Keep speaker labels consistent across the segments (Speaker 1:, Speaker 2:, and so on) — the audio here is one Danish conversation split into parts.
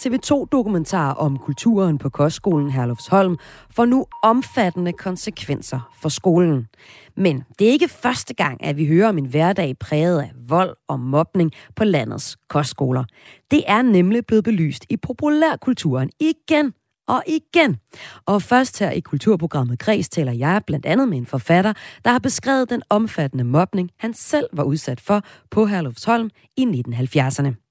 Speaker 1: TV2-dokumentar om kulturen på kostskolen Herlufsholm får nu omfattende konsekvenser for skolen. Men det er ikke første gang, at vi hører om en hverdag præget af vold og mobning på landets kostskoler. Det er nemlig blevet belyst i populærkulturen igen og igen. Og først her i kulturprogrammet Græs taler jeg blandt andet med en forfatter, der har beskrevet den omfattende mobning, han selv var udsat for på Herlufsholm i 1970'erne.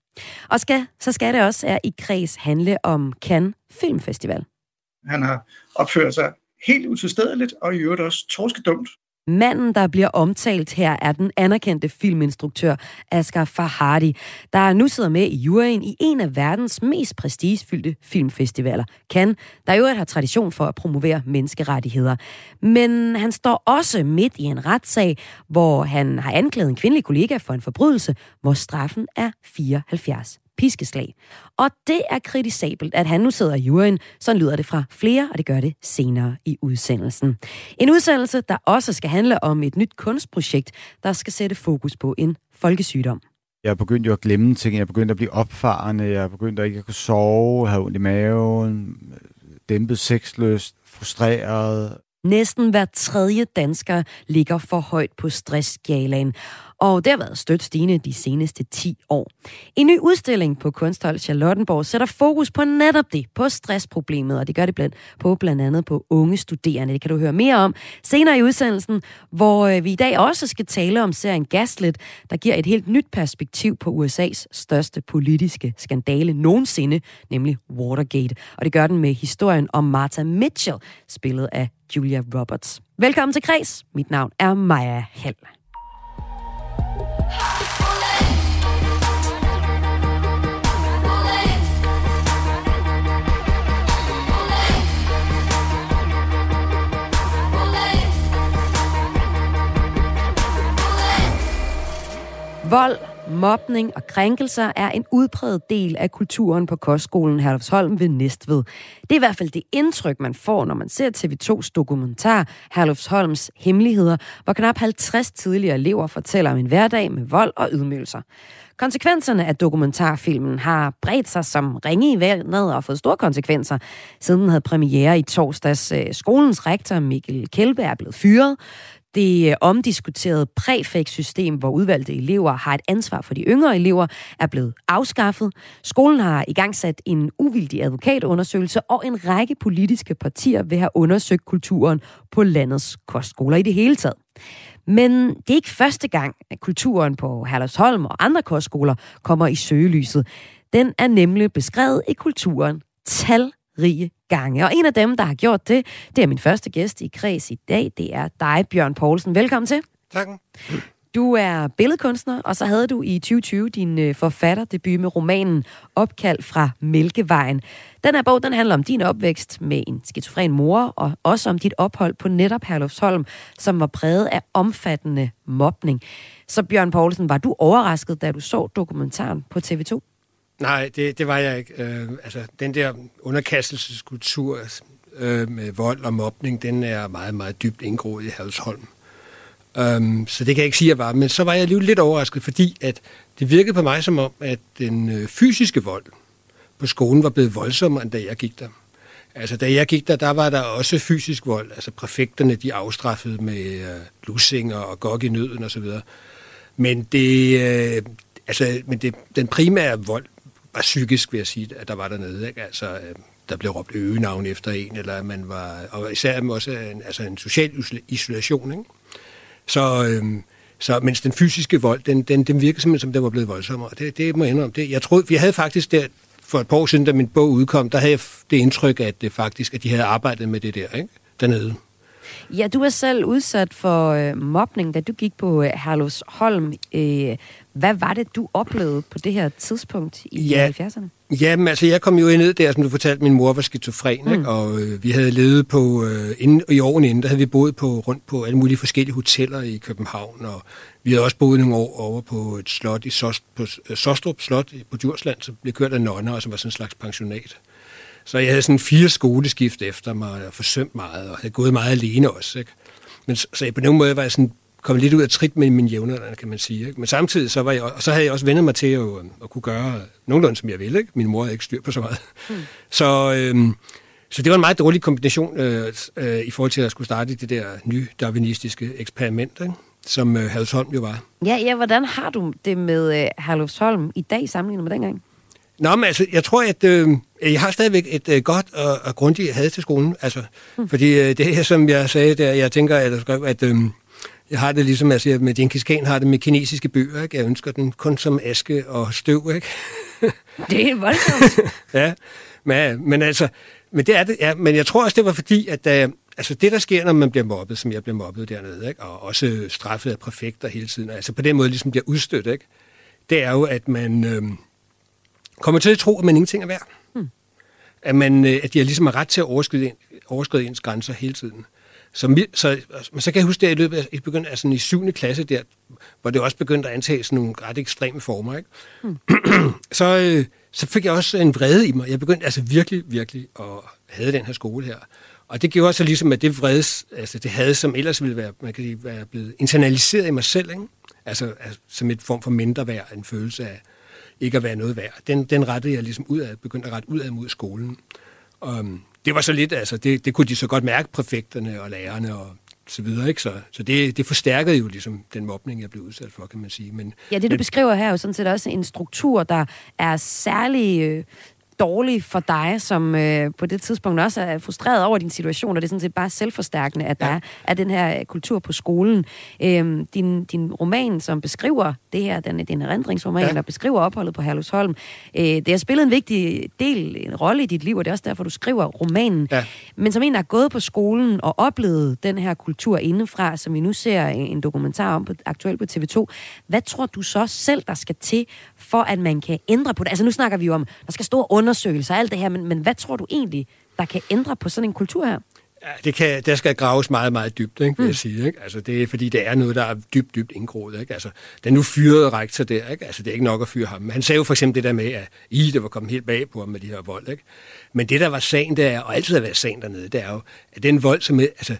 Speaker 1: Og skal, så skal det også er i kreds handle om Cannes Filmfestival.
Speaker 2: Han har opført sig helt utilstedeligt og i øvrigt også torskedumt.
Speaker 1: Manden, der bliver omtalt her, er den anerkendte filminstruktør Asghar Farhadi, der nu sidder med i juryen i en af verdens mest prestigefyldte filmfestivaler, Cannes, der jo har tradition for at promovere menneskerettigheder. Men han står også midt i en retssag, hvor han har anklaget en kvindelig kollega for en forbrydelse, hvor straffen er 74 piskeslag. Og det er kritisabelt, at han nu sidder i juryen. Sådan lyder det fra flere, og det gør det senere i udsendelsen. En udsendelse, der også skal handle om et nyt kunstprojekt, der skal sætte fokus på en folkesygdom.
Speaker 3: Jeg er begyndt jo at glemme ting. Jeg er begyndt at blive opfarende. Jeg er begyndt at ikke at kunne sove, have ondt i maven, dæmpet sexløst, frustreret.
Speaker 1: Næsten hver tredje dansker ligger for højt på stressskalaen og det har været stødt stigende de seneste 10 år. En ny udstilling på Kunsthold Charlottenborg sætter fokus på netop det, på stressproblemet, og det gør det blandt, på blandt andet på unge studerende. Det kan du høre mere om senere i udsendelsen, hvor øh, vi i dag også skal tale om serien Gaslit, der giver et helt nyt perspektiv på USA's største politiske skandale nogensinde, nemlig Watergate. Og det gør den med historien om Martha Mitchell, spillet af Julia Roberts. Velkommen til Kreds. Mit navn er Maja Hall. Vold, mobning og krænkelser er en udpræget del af kulturen på kostskolen Herlufsholm ved Næstved. Det er i hvert fald det indtryk, man får, når man ser TV2's dokumentar Herlufsholms Hemmeligheder, hvor knap 50 tidligere elever fortæller om en hverdag med vold og ydmygelser. Konsekvenserne af dokumentarfilmen har bredt sig som ringe i vandet og fået store konsekvenser. Siden den havde premiere i torsdags, øh, skolens rektor Mikkel Kjellberg er blevet fyret. Det øh, omdiskuterede præfektsystem, hvor udvalgte elever har et ansvar for de yngre elever, er blevet afskaffet. Skolen har i gang sat en uvildig advokatundersøgelse, og en række politiske partier vil have undersøgt kulturen på landets kostskoler i det hele taget. Men det er ikke første gang, at kulturen på Herlevsholm og andre kostskoler kommer i søgelyset. Den er nemlig beskrevet i kulturen tal rige gange. Og en af dem, der har gjort det, det er min første gæst i kreds i dag. Det er dig, Bjørn Poulsen. Velkommen til.
Speaker 4: Tak.
Speaker 1: Du er billedkunstner, og så havde du i 2020 din øh, forfatterdebut med romanen Opkald fra Mælkevejen. Den her bog den handler om din opvækst med en skizofren mor, og også om dit ophold på netop Herlufsholm, som var præget af omfattende mobning. Så Bjørn Poulsen, var du overrasket, da du så dokumentaren på TV2?
Speaker 4: Nej, det, det var jeg ikke. Øh, altså, den der underkastelseskultur øh, med vold og mobning, den er meget, meget dybt indgroet i Halsholm. Um, øh, så det kan jeg ikke sige, at jeg var. Men så var jeg alligevel lidt overrasket, fordi at det virkede på mig som om, at den øh, fysiske vold på skolen var blevet voldsommere, end da jeg gik der. Altså, da jeg gik der, der var der også fysisk vold. Altså, præfekterne, de afstraffede med øh, lussinger og gok i nøden osv. Men det, øh, altså, men det, den primære vold var psykisk, vil jeg sige, at der var dernede. Ikke? Altså, øh, der blev råbt øgenavn efter en, eller man var, og især også en, altså en social isolation. Ikke? Så, øhm, så mens den fysiske vold, den, den, den virkede simpelthen, som den var blevet voldsommere. Det, det må jeg indrømme. Det, jeg troede, vi havde faktisk der, for et par år siden, da min bog udkom, der havde jeg det indtryk, at det faktisk, at de havde arbejdet med det der, ikke? dernede.
Speaker 1: Ja, du er selv udsat for øh, mobning, da du gik på øh, Herlufsholm. Øh, hvad var det, du oplevede på det her tidspunkt i
Speaker 4: Ja.
Speaker 1: 70'erne?
Speaker 4: Jamen, altså, jeg kom jo ned der, som du fortalte, min mor var skizofren, mm. ikke? og øh, vi havde levet på, øh, inden, i årene inden, der havde vi boet på, rundt på alle mulige forskellige hoteller i København, og vi havde også boet nogle år over på et slot i Sost, på øh, Sostrup Slot på Djursland, som blev kørt af nonner, og som var sådan en slags pensionat. Så jeg havde sådan fire skoleskift efter mig, og forsømt meget, og havde gået meget alene også. Ikke? Men, så, på nogen måde var jeg sådan kommet lidt ud af trit med min jævnaldrende, kan man sige. Ikke? Men samtidig så var jeg, og så havde jeg også vendt mig til at, at kunne gøre nogenlunde, som jeg ville. Ikke? Min mor havde ikke styr på så meget. Mm. Så, øhm, så det var en meget dårlig kombination øh, øh, i forhold til at skulle starte det der nye darwinistiske eksperiment, ikke? som øh, Halsholm jo var.
Speaker 1: Ja, ja, hvordan har du det med øh, Herlufsholm i dag sammenlignet med dengang?
Speaker 4: Nå, men altså, jeg tror, at øh, jeg har stadigvæk et øh, godt og, og grundigt had til skolen. Altså, mm. Fordi øh, det her, som jeg sagde der, jeg tænker, eller skrev, at øh, jeg har det ligesom, altså, jeg med Genghis Khan har det med kinesiske bøger, ikke? Jeg ønsker den kun som aske og støv, ikke?
Speaker 1: Det er voldsomt.
Speaker 4: ja, men, men altså, men det er det, ja, men jeg tror også, det var fordi, at øh, altså det, der sker, når man bliver mobbet, som jeg blev mobbet dernede, ikke? og også straffet af præfekter hele tiden, altså på den måde ligesom bliver udstødt, ikke? det er jo, at man øh, kommer til at tro, at man ingenting er værd. Hmm. At, man, øh, at de har ligesom har ret til at overskride, en, overskride ens grænser hele tiden. Så, så, men så kan jeg huske, at i løbet af, i, begynd, altså i 7. klasse der, hvor det også begyndte at antage sådan nogle ret ekstreme former, ikke? Hmm. så, øh, så fik jeg også en vrede i mig. Jeg begyndte altså virkelig, virkelig at have den her skole her. Og det gjorde så ligesom, at det vrede, altså det havde, som ellers ville være, man kan sige, være blevet internaliseret i mig selv, ikke? Altså, altså som et form for mindre værd, en følelse af ikke at være noget værd. Den, den rettede jeg ligesom ud af, begyndte at rette ud af mod skolen. Og øhm, det var så lidt, altså det, det kunne de så godt mærke, præfekterne og lærerne og så videre, ikke? Så, så det, det forstærkede jo ligesom den mobning, jeg blev udsat for, kan man sige. Men,
Speaker 1: Ja, det du
Speaker 4: men,
Speaker 1: beskriver her er jo sådan set også en struktur, der er særlig øh, dårlig for dig, som øh, på det tidspunkt også er frustreret over din situation, og det er sådan set bare selvforstærkende, at der
Speaker 4: Ja.
Speaker 1: er, er den her øh, kultur på skolen. Øhm, din, din roman, som beskriver det her, den, din erindringsroman, ja. Der beskriver opholdet på Herlufsholm, øh, det har spillet en vigtig del, en rolle i dit liv, og det er også derfor, du skriver romanen.
Speaker 4: Ja.
Speaker 1: Men som en, der er gået på skolen og oplevet den her kultur indefra, som vi nu ser en dokumentar om på, aktuelt på TV2, hvad tror du så selv, der skal til, for at man kan ændre på det? Altså nu snakker vi jo om, der skal store undersøgelser og alt det her, men, men hvad tror du egentlig, der kan ændre på sådan en kultur her?
Speaker 4: Ja, det kan, der skal graves meget, meget dybt, ikke, vil jeg sige. Ikke? Altså, det er, fordi det er noget, der er dybt, dybt indgroet. Ikke? Altså, den nu fyrede rektor der, ikke? Altså, det er ikke nok at fyre ham. Han sagde jo for eksempel det der med, at I, det var kommet helt bag på ham med de her vold. Ikke? Men det, der var sagen, det er, og altid har været sagen dernede, det er jo, at den vold, som altså,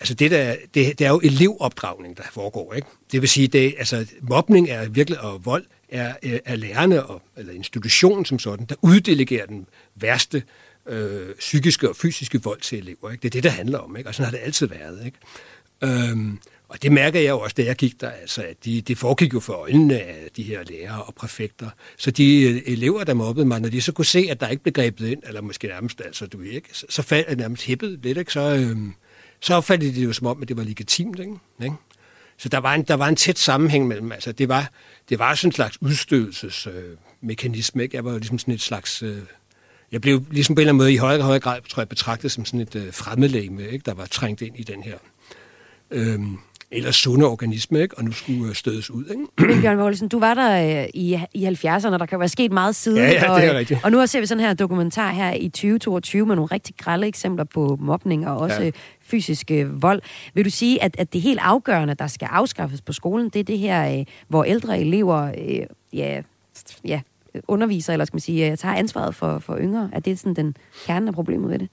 Speaker 4: altså det, der, det, det er jo elevopdragning, der foregår. Ikke? Det vil sige, det, altså, mobning er virkelig, og vold er, øh, er lærerne og, eller institutionen som sådan, der uddelegerer den værste øh, psykiske og fysiske vold til elever. Ikke? Det er det, der handler om, ikke? og sådan har det altid været. Ikke? Øhm, og det mærker jeg jo også, da jeg gik der, altså, at de, det foregik jo for øjnene af de her lærere og præfekter. Så de øh, elever, der mobbede mig, når de så kunne se, at der ikke blev grebet ind, eller måske nærmest, altså, du ikke, så, så faldt nærmest hæppet lidt, ikke? Så, øhm, så opfattede de det jo som om, at det var legitimt. Ikke? Ikke? Så der var, en, der var en tæt sammenhæng mellem, altså det var, det var sådan en slags udstødelsesmekanisme. Øh, ikke? Jeg var jo ligesom sådan et slags... Øh, jeg blev ligesom på en eller anden måde i højere og højere grad, tror jeg, betragtet som sådan et øh, fremmedlægeme, ikke? der var trængt ind i den her øh, ellers sunde organisme, ikke? og nu skulle øh, stødes ud. Ikke?
Speaker 1: Men Bjørn Mogensen, du var der øh, i, i 70'erne, der kan være sket meget siden.
Speaker 4: Ja, ja,
Speaker 1: og,
Speaker 4: det er
Speaker 1: øh,
Speaker 4: rigtigt.
Speaker 1: Og nu ser vi sådan her dokumentar her i 2022 med nogle rigtig grælde eksempler på mobning og også
Speaker 4: Ja.
Speaker 1: fysisk øh, vold. Vil du sige, at, at det helt afgørende, der skal afskaffes på skolen, det er det her, øh, hvor ældre elever øh, ja, ja, underviser, eller skal man sige, øh, tager ansvaret for, for yngre? Er det sådan den kerne af problemet ved det?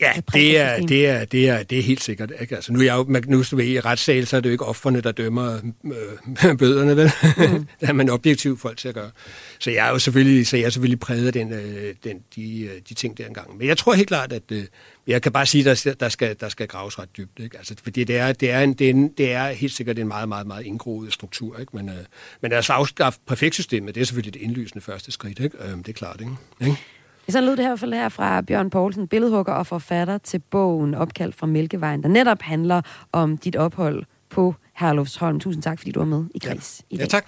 Speaker 4: Ja,
Speaker 1: Det
Speaker 4: er, det er, det er, det er helt sikkert. Ikke? Altså, nu er jeg jo, man- nu ved, i retssal, så er det jo ikke offerne, der dømmer øh, bøderne, vel? Mm. det har man objektivt folk til at gøre. Så jeg er jo selvfølgelig, så jeg er selvfølgelig præget af den, øh, den, de, øh, de ting der engang. Men jeg tror helt klart, at øh, jeg kan bare sige, at der, der, skal, der skal graves ret dybt. Ikke? Altså, fordi det er, det, er en, det, er en, det er helt sikkert en meget, meget, meget indgroet struktur. Ikke? Men, øh, men altså afskaffe præfektsystemet, det er selvfølgelig det indlysende første skridt. Ikke? Øh, det er klart, ikke? ikke?
Speaker 1: Sådan lød det her i hvert fald her fra Bjørn Poulsen, billedhugger og forfatter til bogen Opkald fra Mælkevejen, der netop handler om dit ophold på Herlufsholm. Tusind tak, fordi du var med i Gris i dag.
Speaker 4: Ja, tak.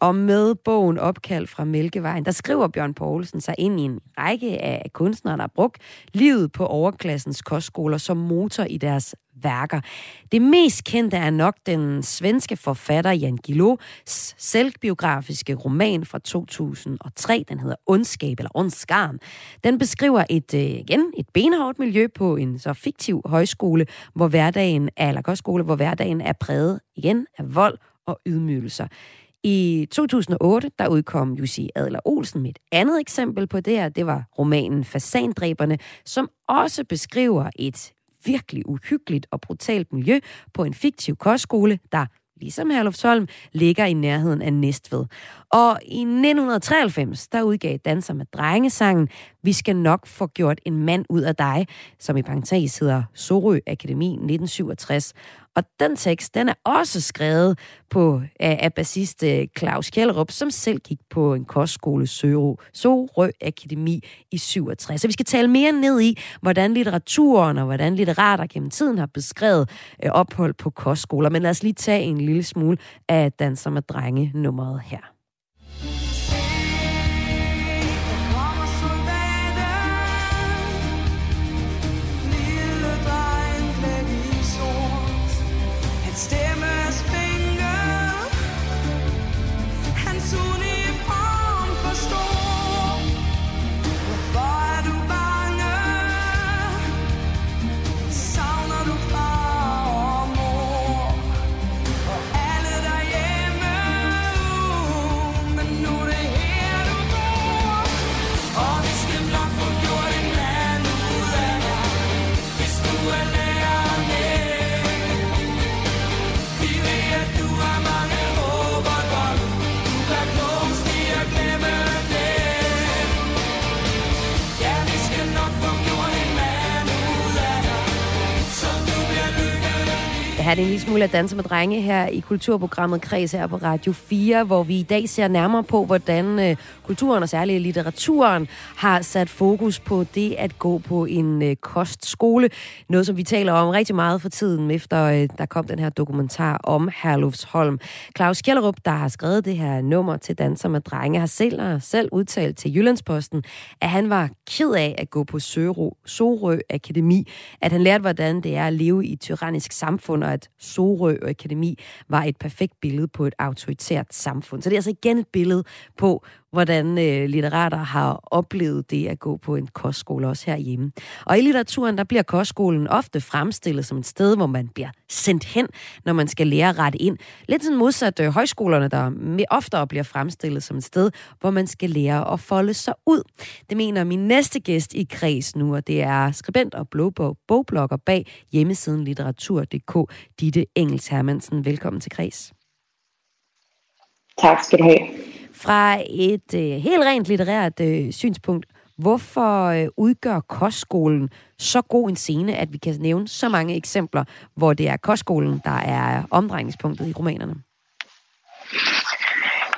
Speaker 1: Og med bogen Opkald fra Mælkevejen, der skriver Bjørn Poulsen sig ind i en række af kunstnere, der har brugt livet på overklassens kostskoler som motor i deres værker. Det mest kendte er nok den svenske forfatter Jan Guillous selvbiografiske roman fra 2003. Den hedder Ondskab eller Ondskarn. Den beskriver et, øh, igen, et benhårdt miljø på en så fiktiv højskole, hvor hverdagen er, eller kostskole, hvor hverdagen er præget igen af vold og ydmygelser. I 2008, der udkom Jussi Adler Olsen med et andet eksempel på det her. Det var romanen Fasandræberne, som også beskriver et virkelig uhyggeligt og brutalt miljø på en fiktiv kostskole, der ligesom Herlufsholm, ligger i nærheden af Næstved. Og i 1993, der udgav Danser med drengesangen vi skal nok få gjort en mand ud af dig, som i parentes hedder Sorø Akademi 1967. Og den tekst, den er også skrevet på, af, af bassist øh, Claus Kjellerup, som selv gik på en kostskole Sørø, Sorø Akademi i 67. Så vi skal tale mere ned i, hvordan litteraturen og hvordan litterater gennem tiden har beskrevet øh, ophold på kostskoler. Men lad os lige tage en lille smule af Danser med drenge nummeret her. Have det en lille smule at danse med drenge her i kulturprogrammet Kreds her på Radio 4, hvor vi i dag ser nærmere på, hvordan øh, kulturen og særligt litteraturen har sat fokus på det at gå på en øh, kostskole. Noget, som vi taler om rigtig meget for tiden, efter øh, der kom den her dokumentar om Herlufsholm. Claus Kjellerup, der har skrevet det her nummer til Danser med drenge, har selv, har selv udtalt til Jyllandsposten, at han var ked af at gå på Sørø, Sorø Akademi, at han lærte, hvordan det er at leve i et tyrannisk samfund, og at Sorø Akademi var et perfekt billede på et autoritært samfund. Så det er altså igen et billede på, hvordan øh, litterater har oplevet det at gå på en kostskole også herhjemme. Og i litteraturen, der bliver kostskolen ofte fremstillet som et sted, hvor man bliver sendt hen, når man skal lære ret ind. Lidt sådan modsat øh, højskolerne, der oftere bliver fremstillet som et sted, hvor man skal lære at folde sig ud. Det mener min næste gæst i kreds nu, og det er skribent og bogblogger bag hjemmesiden litteratur.dk, Ditte Engels Hermansen. Velkommen til kreds.
Speaker 5: Tak skal du have.
Speaker 1: Fra et øh, helt rent litterært øh, synspunkt, hvorfor øh, udgør kostskolen så god en scene, at vi kan nævne så mange eksempler, hvor det er kostskolen, der er omdrejningspunktet i romanerne?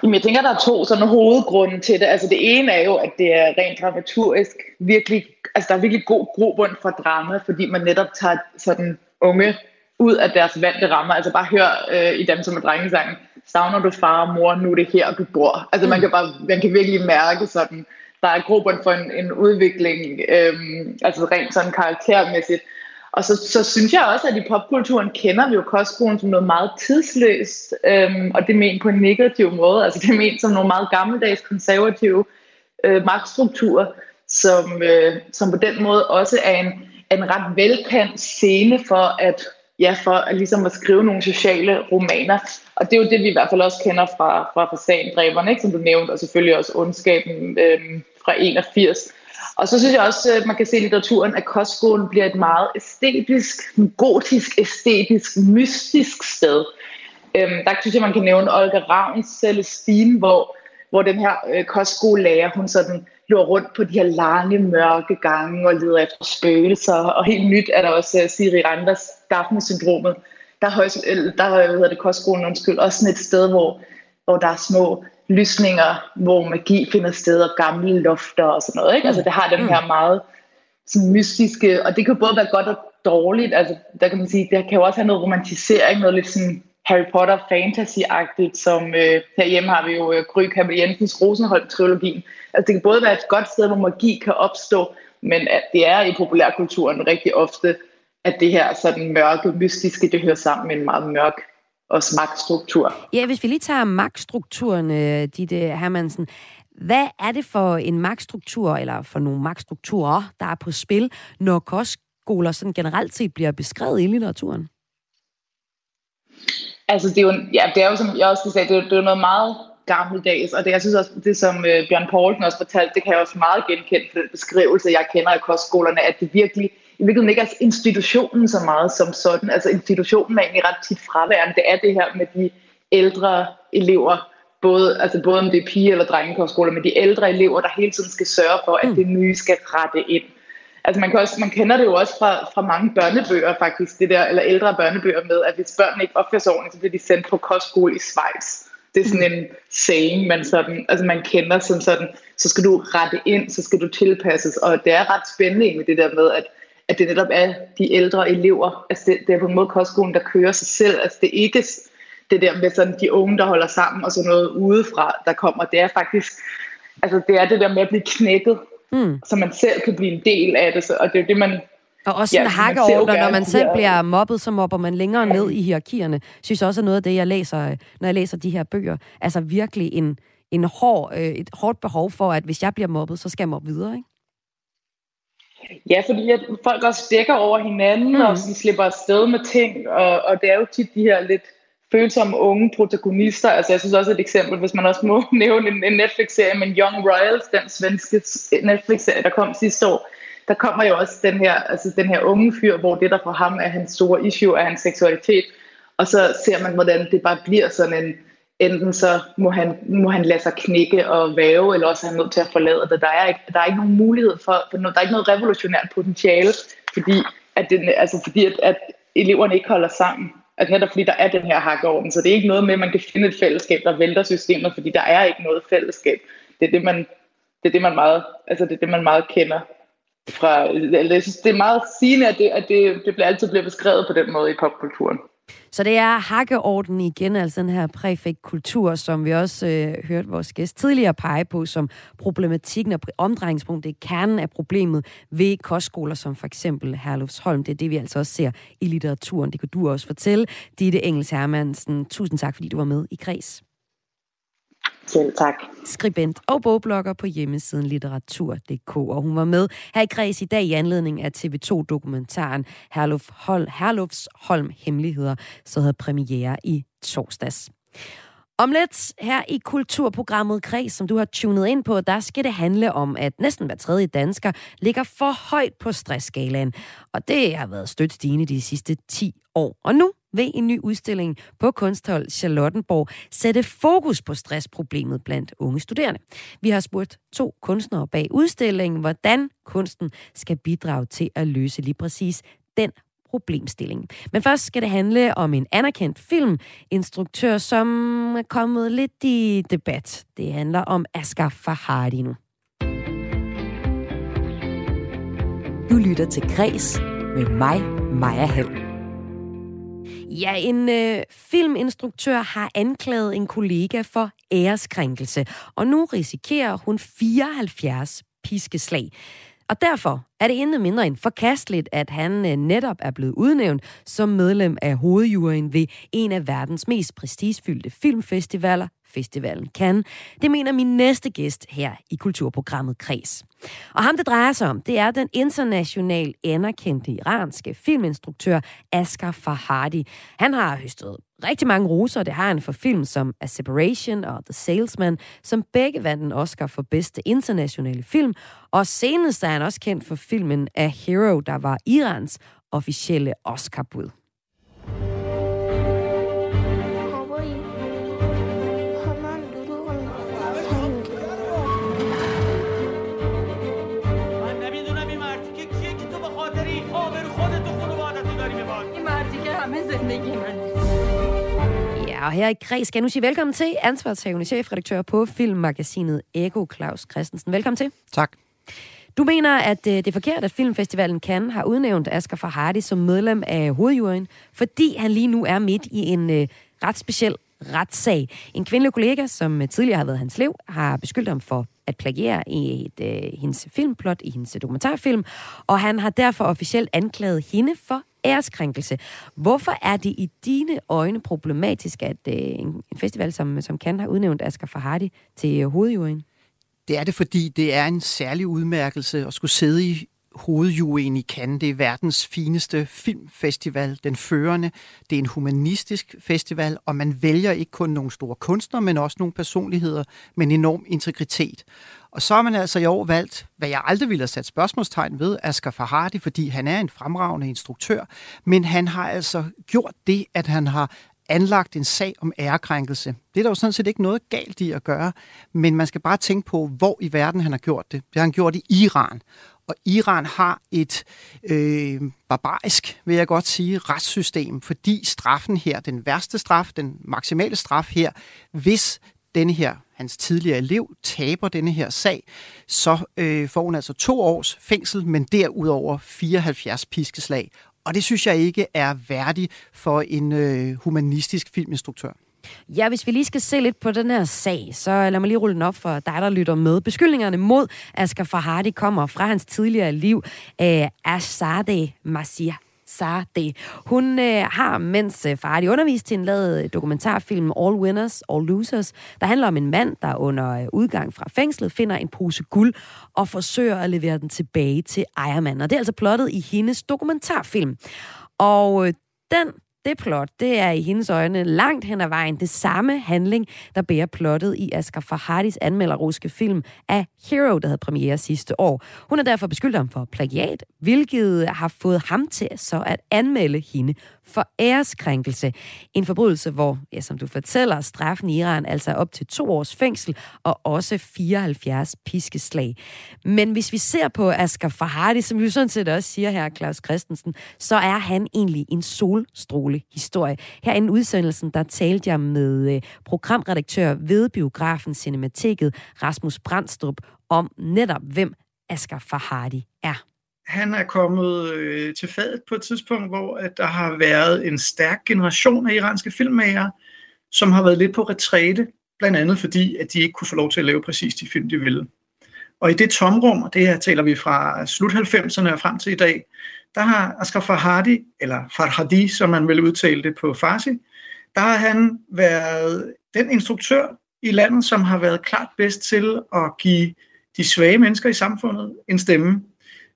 Speaker 5: Jamen, jeg tænker, der er to sådan hovedgrunde til det. Altså, det ene er jo, at det er rent dramaturgisk virkelig, altså der er virkelig god grobund for drama, fordi man netop tager sådan unge ud af deres vante rammer. Altså bare hør øh, i dem som er drengesangen, savner du far og mor, nu er det her, du bor. Altså man mm. kan, bare, man kan virkelig mærke sådan, der er grobund for en, en udvikling, øhm, altså rent sådan karaktermæssigt. Og så, så synes jeg også, at i popkulturen kender vi jo kostskolen som noget meget tidsløst, øhm, og det ment på en negativ måde. Altså det ment som nogle meget gammeldags konservative øh, magtstrukturer, som, øh, som på den måde også er en, en ret velkendt scene for at ja, for at, ligesom at skrive nogle sociale romaner. Og det er jo det, vi i hvert fald også kender fra, fra fasandræberne, ikke, som du nævnte, og selvfølgelig også ondskaben øhm, fra 81. Og så synes jeg også, at man kan se i litteraturen, at kostskolen bliver et meget æstetisk, gotisk, æstetisk, mystisk sted. Øhm, der synes jeg, man kan nævne Olga Ravns øh, Celestine, hvor, hvor den her øh, kostskolelærer, hun sådan løber rundt på de her lange, mørke gange og leder efter spøgelser. Og helt nyt er der også uh, Siri Randers Daphne-syndromet. Der er, højs, øh, der er hvad hedder det, kostskolen undskyld, også sådan et sted, hvor, hvor der er små lysninger, hvor magi finder sted, og gamle lofter og sådan noget. Ikke? Altså det har den her meget sådan mystiske, og det kan både være godt og dårligt. Altså der kan man sige, det kan jo også have noget romantisering, noget lidt sådan Harry Potter fantasy-agtigt, som øh, herhjemme har vi jo øh, Gry Kamil Jensens Rosenholm-trilogien. Altså det kan både være et godt sted, hvor magi kan opstå, men at det er i populærkulturen rigtig ofte, at det her sådan mørke, mystiske, det hører sammen med en meget mørk også magtstruktur.
Speaker 1: Ja, hvis vi lige tager magtstrukturen, øh, Ditte Hermansen. Hvad er det for en magtstruktur, eller for nogle magtstrukturer, der er på spil, når kostskoler sådan generelt set bliver beskrevet i litteraturen?
Speaker 5: Altså, det er jo, ja, det er jo som jeg også sagde, det er, det er noget meget gammeldags, og det, jeg synes også, det som øh, Bjørn Poulsen også fortalte, det kan jeg også meget genkende for den beskrivelse, jeg kender af kostskolerne, at det virkelig, i virkeligheden ikke er institutionen så meget som sådan. Altså institutionen er egentlig ret tit fraværende. Det er det her med de ældre elever, både, altså både om det er pige- eller drengekostskoler, men de ældre elever, der hele tiden skal sørge for, at mm. det nye skal rette ind. Altså man, kan også, man kender det jo også fra, fra mange børnebøger faktisk, det der, eller ældre børnebøger med, at hvis børnene ikke opfører sig ordentligt, så bliver de sendt på kostskole i Schweiz. Det er sådan en saying, man, sådan, altså man kender som sådan, så skal du rette ind, så skal du tilpasses, og det er ret spændende med det der med, at, at det netop er de ældre elever, altså det, det er på en måde kostskolen, der kører sig selv, altså det er ikke det der med sådan de unge, der holder sammen, og så noget udefra, der kommer, det er faktisk, altså det er det der med at blive knækket, mm. så man selv kan blive en del af det, og det er det, man
Speaker 1: og også sådan ja, hakkeordner, når man selv bliver mobbet, så mobber man længere ned i hierarkierne. Synes også er noget af det, jeg læser, når jeg læser de her bøger. Altså virkelig en, en hård, øh, et hårdt behov for, at hvis jeg bliver mobbet, så skal jeg mobbe videre, ikke?
Speaker 5: Ja, fordi at folk også dækker over hinanden, mm. og de slipper afsted med ting, og, og det er jo tit de her lidt følsomme unge protagonister. Altså jeg synes også et eksempel, hvis man også må nævne en, en Netflix-serie men Young Royals, den svenske Netflix-serie, der kom sidste år, der kommer jo også den her, altså den her unge fyr, hvor det der for ham er hans store issue, er hans seksualitet. Og så ser man, hvordan det bare bliver sådan en, enten så må han, må han lade sig knække og væve, eller også er han nødt til at forlade det. Der er ikke, der er ikke nogen mulighed for, for der er ikke noget revolutionært potentiale, fordi, at, den, altså fordi at, at eleverne ikke holder sammen. At netop fordi der er den her hakkeorden. Så det er ikke noget med, at man kan finde et fællesskab, der vælter systemet, fordi der er ikke noget fællesskab. Det er det, man, det er det, man meget, altså det er det, man meget kender fra, jeg synes, det er meget sigende, at det, at det, det bliver altid bliver beskrevet på den måde i popkulturen.
Speaker 1: Så det er hakkeorden igen, altså den her præfektkultur, som vi også øh, hørte vores gæst tidligere pege på som problematikken og omdrejningspunktet, er kernen af problemet ved kostskoler, som for eksempel Herlufsholm. Det er det, vi altså også ser i litteraturen. Det kan du også fortælle. Ditte Engels Hermansen, tusind tak, fordi du var med i Kreds.
Speaker 5: Selv tak.
Speaker 1: Skribent og bogblogger på hjemmesiden litteratur.dk. Og hun var med her i Græs i dag i anledning af TV2-dokumentaren Herluf Hol Herlufs Holm Hemmeligheder, så havde premiere i torsdags. Om lidt her i kulturprogrammet Kreds, som du har tunet ind på, der skal det handle om, at næsten hver tredje dansker ligger for højt på stressskalaen. Og det har været stødt stigende de sidste 10 år. Og nu ved en ny udstilling på Kunsthold Charlottenborg sætte fokus på stressproblemet blandt unge studerende. Vi har spurgt to kunstnere bag udstillingen, hvordan kunsten skal bidrage til at løse lige præcis den problemstilling. Men først skal det handle om en anerkendt filminstruktør, som er kommet lidt i debat. Det handler om Asghar Farhadi nu. Du lytter til Græs med mig, Maja Hall. Ja, en øh, filminstruktør har anklaget en kollega for æreskrænkelse, og nu risikerer hun 74 piskeslag. Og derfor er det intet mindre end forkasteligt, at han øh, netop er blevet udnævnt som medlem af hovedjuryen ved en af verdens mest prestigefyldte filmfestivaler, festivalen kan. Det mener min næste gæst her i kulturprogrammet Kres. Og ham det drejer sig om, det er den internationalt anerkendte iranske filminstruktør Asghar Farhadi. Han har høstet rigtig mange roser, det har han for film som A Separation og The Salesman, som begge vandt en Oscar for bedste internationale film. Og senest er han også kendt for filmen A Hero, der var Irans officielle Oscar-bud. Og her i Kreds skal jeg nu sige velkommen til ansvarshavende chefredaktør på filmmagasinet Ego, Claus Christensen. Velkommen til.
Speaker 3: Tak.
Speaker 1: Du mener, at øh, det er forkert, at Filmfestivalen Cannes har udnævnt Asger Farhadi som medlem af hovedjuryen, fordi han lige nu er midt i en øh, ret speciel retssag. En kvindelig kollega, som tidligere har været hans liv, har beskyldt ham for at plagiere i et, øh, hendes filmplot, i hendes dokumentarfilm, og han har derfor officielt anklaget hende for æreskrænkelse. Hvorfor er det i dine øjne problematisk, at øh, en, en festival som, som kan har udnævnt Asger Farhadi til øh, hovedjuryen?
Speaker 6: Det er det, fordi det er en særlig udmærkelse at skulle sidde i hovedjuryen i Cannes. Det er verdens fineste filmfestival, den førende. Det er en humanistisk festival, og man vælger ikke kun nogle store kunstnere, men også nogle personligheder med en enorm integritet. Og så har man altså i år valgt, hvad jeg aldrig ville have sat spørgsmålstegn ved, Asger Farhadi, fordi han er en fremragende instruktør, men han har altså gjort det, at han har anlagt en sag om ærekrænkelse. Det er der jo sådan set ikke noget galt i at gøre, men man skal bare tænke på, hvor i verden han har gjort det. Det har han gjort i Iran. Og Iran har et øh, barbarisk, vil jeg godt sige, retssystem, fordi straffen her, den værste straf, den maksimale straf her, hvis denne her, hans tidligere elev, taber denne her sag, så øh, får hun altså to års fængsel, men derudover 74 piskeslag. Og det synes jeg ikke er værdigt for en øh, humanistisk filminstruktør.
Speaker 1: Ja, hvis vi lige skal se lidt på den her sag, så lad mig lige rulle den op for dig, der lytter med. Beskyldningerne mod Asger Farhadi kommer fra hans tidligere liv, øh, Ashade Masih Sade. Hun øh, har, mens øh, Farhadi underviste til en lavet øh, dokumentarfilm All Winners, All Losers, der handler om en mand, der under øh, udgang fra fængslet finder en pose guld og forsøger at levere den tilbage til ejermanden. Og det er altså plottet i hendes dokumentarfilm. Og øh, den det plot, det er i hendes øjne langt hen ad vejen det samme handling, der bærer plottet i Asger Farhadis anmelderuske film af Hero, der havde premiere sidste år. Hun er derfor beskyldt ham for plagiat, hvilket har fået ham til så at anmelde hende for æreskrænkelse. En forbrydelse, hvor, ja, som du fortæller, straffen i Iran altså er op til to års fængsel og også 74 piskeslag. Men hvis vi ser på Asger Farhadi, som vi sådan set også siger her, Claus Christensen, så er han egentlig en solstråle historie. Her i udsendelsen, der talte jeg med øh, programredaktør ved biografen Cinemateket, Rasmus Brandstrup, om netop hvem Asger Farhadi er
Speaker 2: han er kommet øh, til fadet på et tidspunkt, hvor at der har været en stærk generation af iranske filmmager, som har været lidt på retræte, blandt andet fordi, at de ikke kunne få lov til at lave præcis de film, de ville. Og i det tomrum, og det her taler vi fra slut 90'erne og frem til i dag, der har Asghar Farhadi, eller Farhadi, som man vil udtale det på farsi, der har han været den instruktør i landet, som har været klart bedst til at give de svage mennesker i samfundet en stemme.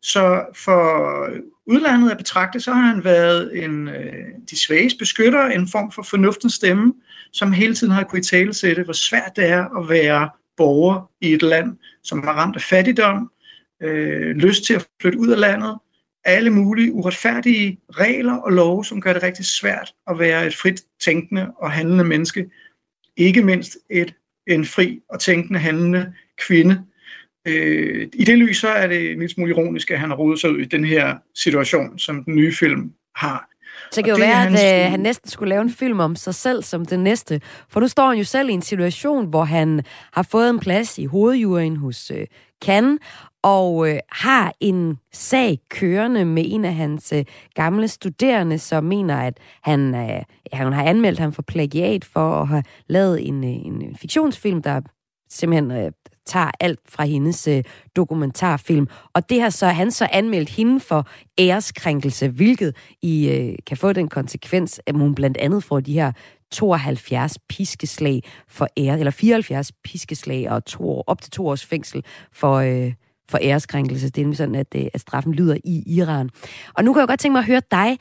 Speaker 2: Så for udlandet at betragte, så har han været en, øh, de svages beskytter, en form for fornuftens stemme, som hele tiden har kunnet tale sætte, hvor svært det er at være borger i et land, som har ramt af fattigdom, øh, lyst til at flytte ud af landet, alle mulige uretfærdige regler og love, som gør det rigtig svært at være et frit tænkende og handlende menneske. Ikke mindst et, en fri og tænkende handlende kvinde, Øh, I det lys så er det en lille smule ironisk, at han har rodet sig ud i den her situation, som den nye film har.
Speaker 1: Så det kan jo være, hans... at øh, han næsten skulle lave en film om sig selv som den næste. For nu står han jo selv i en situation, hvor han har fået en plads i hovedjuryen hos øh, Cannes, og øh, har en sag kørende med en af hans øh, gamle studerende, som mener, at han, øh, han har anmeldt ham for plagiat for at have lavet en, øh, en fiktionsfilm, der simpelthen øh, tager alt fra hendes øh, dokumentarfilm. Og det har så han så anmeldt hende for æreskrænkelse, hvilket I øh, kan få den konsekvens, at hun blandt andet får de her 72 piskeslag for ære, eller 74 piskeslag og to år, op til to års fængsel for, øh, for æreskrænkelse. Det er sådan, at, øh, at straffen lyder i Iran. Og nu kan jeg godt tænke mig at høre dig.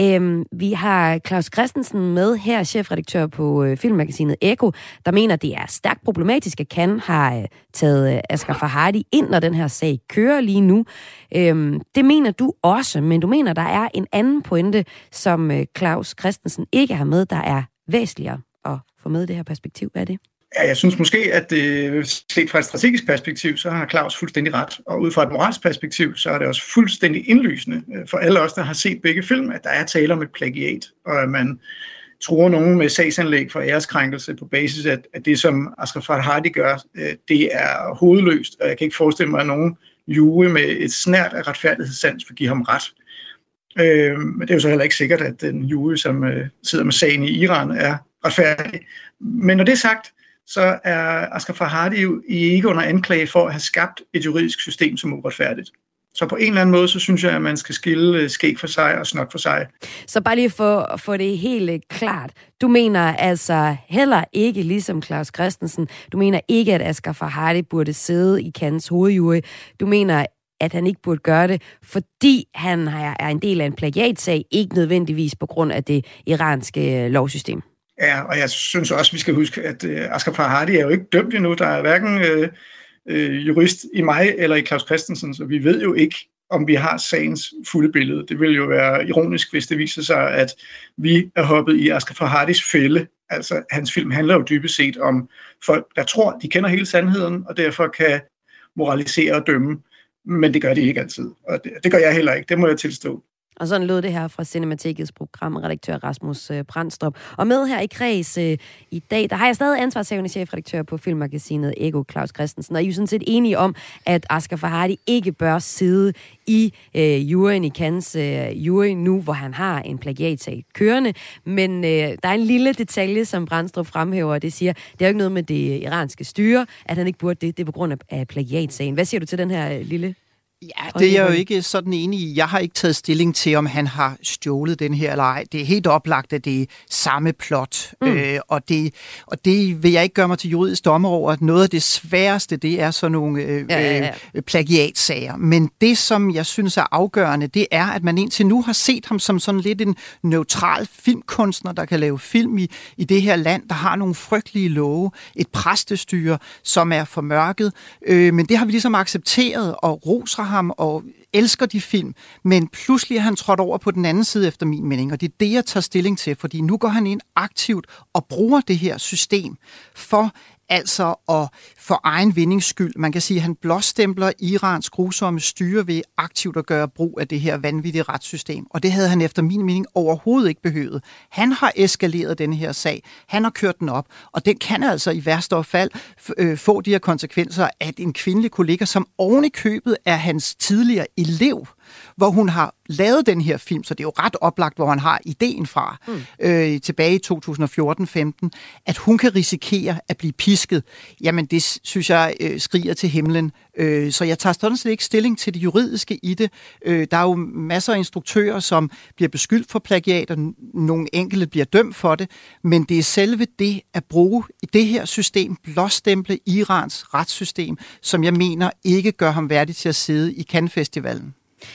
Speaker 1: Øhm, vi har Claus Christensen med her, chefredaktør på øh, filmmagasinet Eko, der mener, at det er stærkt problematisk, at Kan har øh, taget øh, Asger Farhadi ind, når den her sag kører lige nu. Øhm, det mener du også, men du mener, der er en anden pointe, som øh, Claus Christensen ikke har med, der er væsentligere at få med det her perspektiv. Hvad er det?
Speaker 2: Ja, jeg synes måske, at det, set fra et strategisk perspektiv, så har Claus fuldstændig ret. Og ud fra et moralsk perspektiv, så er det også fuldstændig indlysende øh, for alle os, der har set begge film, at der er tale om et plagiat, og at man truer nogen med sagsanlæg for æreskrænkelse på basis af, at det, som Asghar Farhadi gør, øh, det er hovedløst, og jeg kan ikke forestille mig, at nogen jury med et snært af retfærdighedssans vil give ham ret. Øh, men det er jo så heller ikke sikkert, at den jury, som øh, sidder med sagen i Iran, er retfærdig. Men når det er sagt, så er Asghar Farhadi jo ikke under anklage for at have skabt et juridisk system, som er uretfærdigt. Så på en eller anden måde, så synes jeg, at man skal skille øh, skæg for sig og snot for sig.
Speaker 1: Så bare lige for at få det helt øh, klart. Du mener altså heller ikke, ligesom Claus Christensen, du mener ikke, at Asger Farhadi burde sidde i Kans hovedjury. Du mener, at han ikke burde gøre det, fordi han er en del af en plagiatsag, ikke nødvendigvis på grund af det iranske øh, lovsystem.
Speaker 2: Ja, og jeg synes også, vi skal huske, at øh, Asger Farhadi er jo ikke dømt endnu. Der er hverken øh, øh, jurist i mig eller i Claus Christensen, så vi ved jo ikke, om vi har sagens fulde billede. Det vil jo være ironisk, hvis det viser sig, at vi er hoppet i Asger Farhadis fælde. Altså, hans film handler jo dybest set om folk, der tror, de kender hele sandheden, og derfor kan moralisere og dømme. Men det gør de ikke altid, og det, det gør jeg heller ikke, det må jeg tilstå.
Speaker 1: Og sådan lød det her fra Cinematikets programredaktør Rasmus øh, Brandstrup. Og med her i kreds øh, i dag, der har jeg stadig ansvarshavende chefredaktør på filmmagasinet Ego, Claus Christensen. Og I er sådan set enige om, at Asger Farhadi ikke bør sidde i øh, juryen i Cannes øh, jury nu, hvor han har en plagiatsag kørende. Men øh, der er en lille detalje, som Brandstrup fremhæver, og det siger, det er jo ikke noget med det iranske styre, at han ikke burde det. Det er på grund af, af plagiatsagen. Hvad siger du til den her øh, lille
Speaker 6: Ja, det er jeg jo ikke sådan enig i. Jeg har ikke taget stilling til, om han har stjålet den her eller ej. Det er helt oplagt, at det er samme plot. Mm. Øh, og, det, og det vil jeg ikke gøre mig til juridisk dommer over. Noget af det sværeste, det er sådan nogle øh, ja, ja, ja. Øh, plagiatsager. Men det, som jeg synes er afgørende, det er, at man indtil nu har set ham som sådan lidt en neutral filmkunstner, der kan lave film i, i det her land, der har nogle frygtelige love. Et præstestyre, som er formørket. Øh, men det har vi ligesom accepteret og roser ham ham og elsker de film, men pludselig er han trådt over på den anden side efter min mening, og det er det, jeg tager stilling til, fordi nu går han ind aktivt og bruger det her system for altså at for egen vindings skyld. Man kan sige, at han blåstempler Irans grusomme styre ved aktivt at gøre brug af det her vanvittige retssystem. Og det havde han efter min mening overhovedet ikke behøvet. Han har eskaleret den her sag. Han har kørt den op. Og den kan altså i værste fald øh, få de her konsekvenser, at en kvindelig kollega, som oven i købet er hans tidligere elev, hvor hun har lavet den her film, så det er jo ret oplagt, hvor han har ideen fra, mm. øh, tilbage i 2014-15, at hun kan risikere at blive pisket. Jamen, det synes jeg øh, skriger til himlen. Øh, så jeg tager sådan set ikke stilling til det juridiske i det. Øh, der er jo masser af instruktører, som bliver beskyldt for plagiat, og nogle enkelte bliver dømt for det, men det er selve det at bruge i det her system, blåstemple Irans retssystem, som jeg mener ikke gør ham værdig til at sidde i Cannes Festivalen.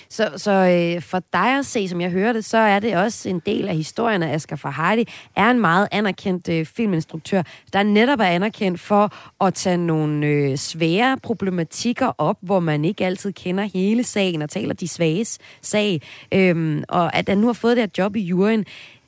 Speaker 1: Så, så øh, for dig at se, som jeg hører det, så er det også en del af historien, at Asger Farhadi er en meget anerkendt øh, filminstruktør, der netop er anerkendt for at tage nogle øh, svære problematikker op, hvor man ikke altid kender hele sagen og taler de svages sag. Øhm, og at han nu har fået det her job i juryen,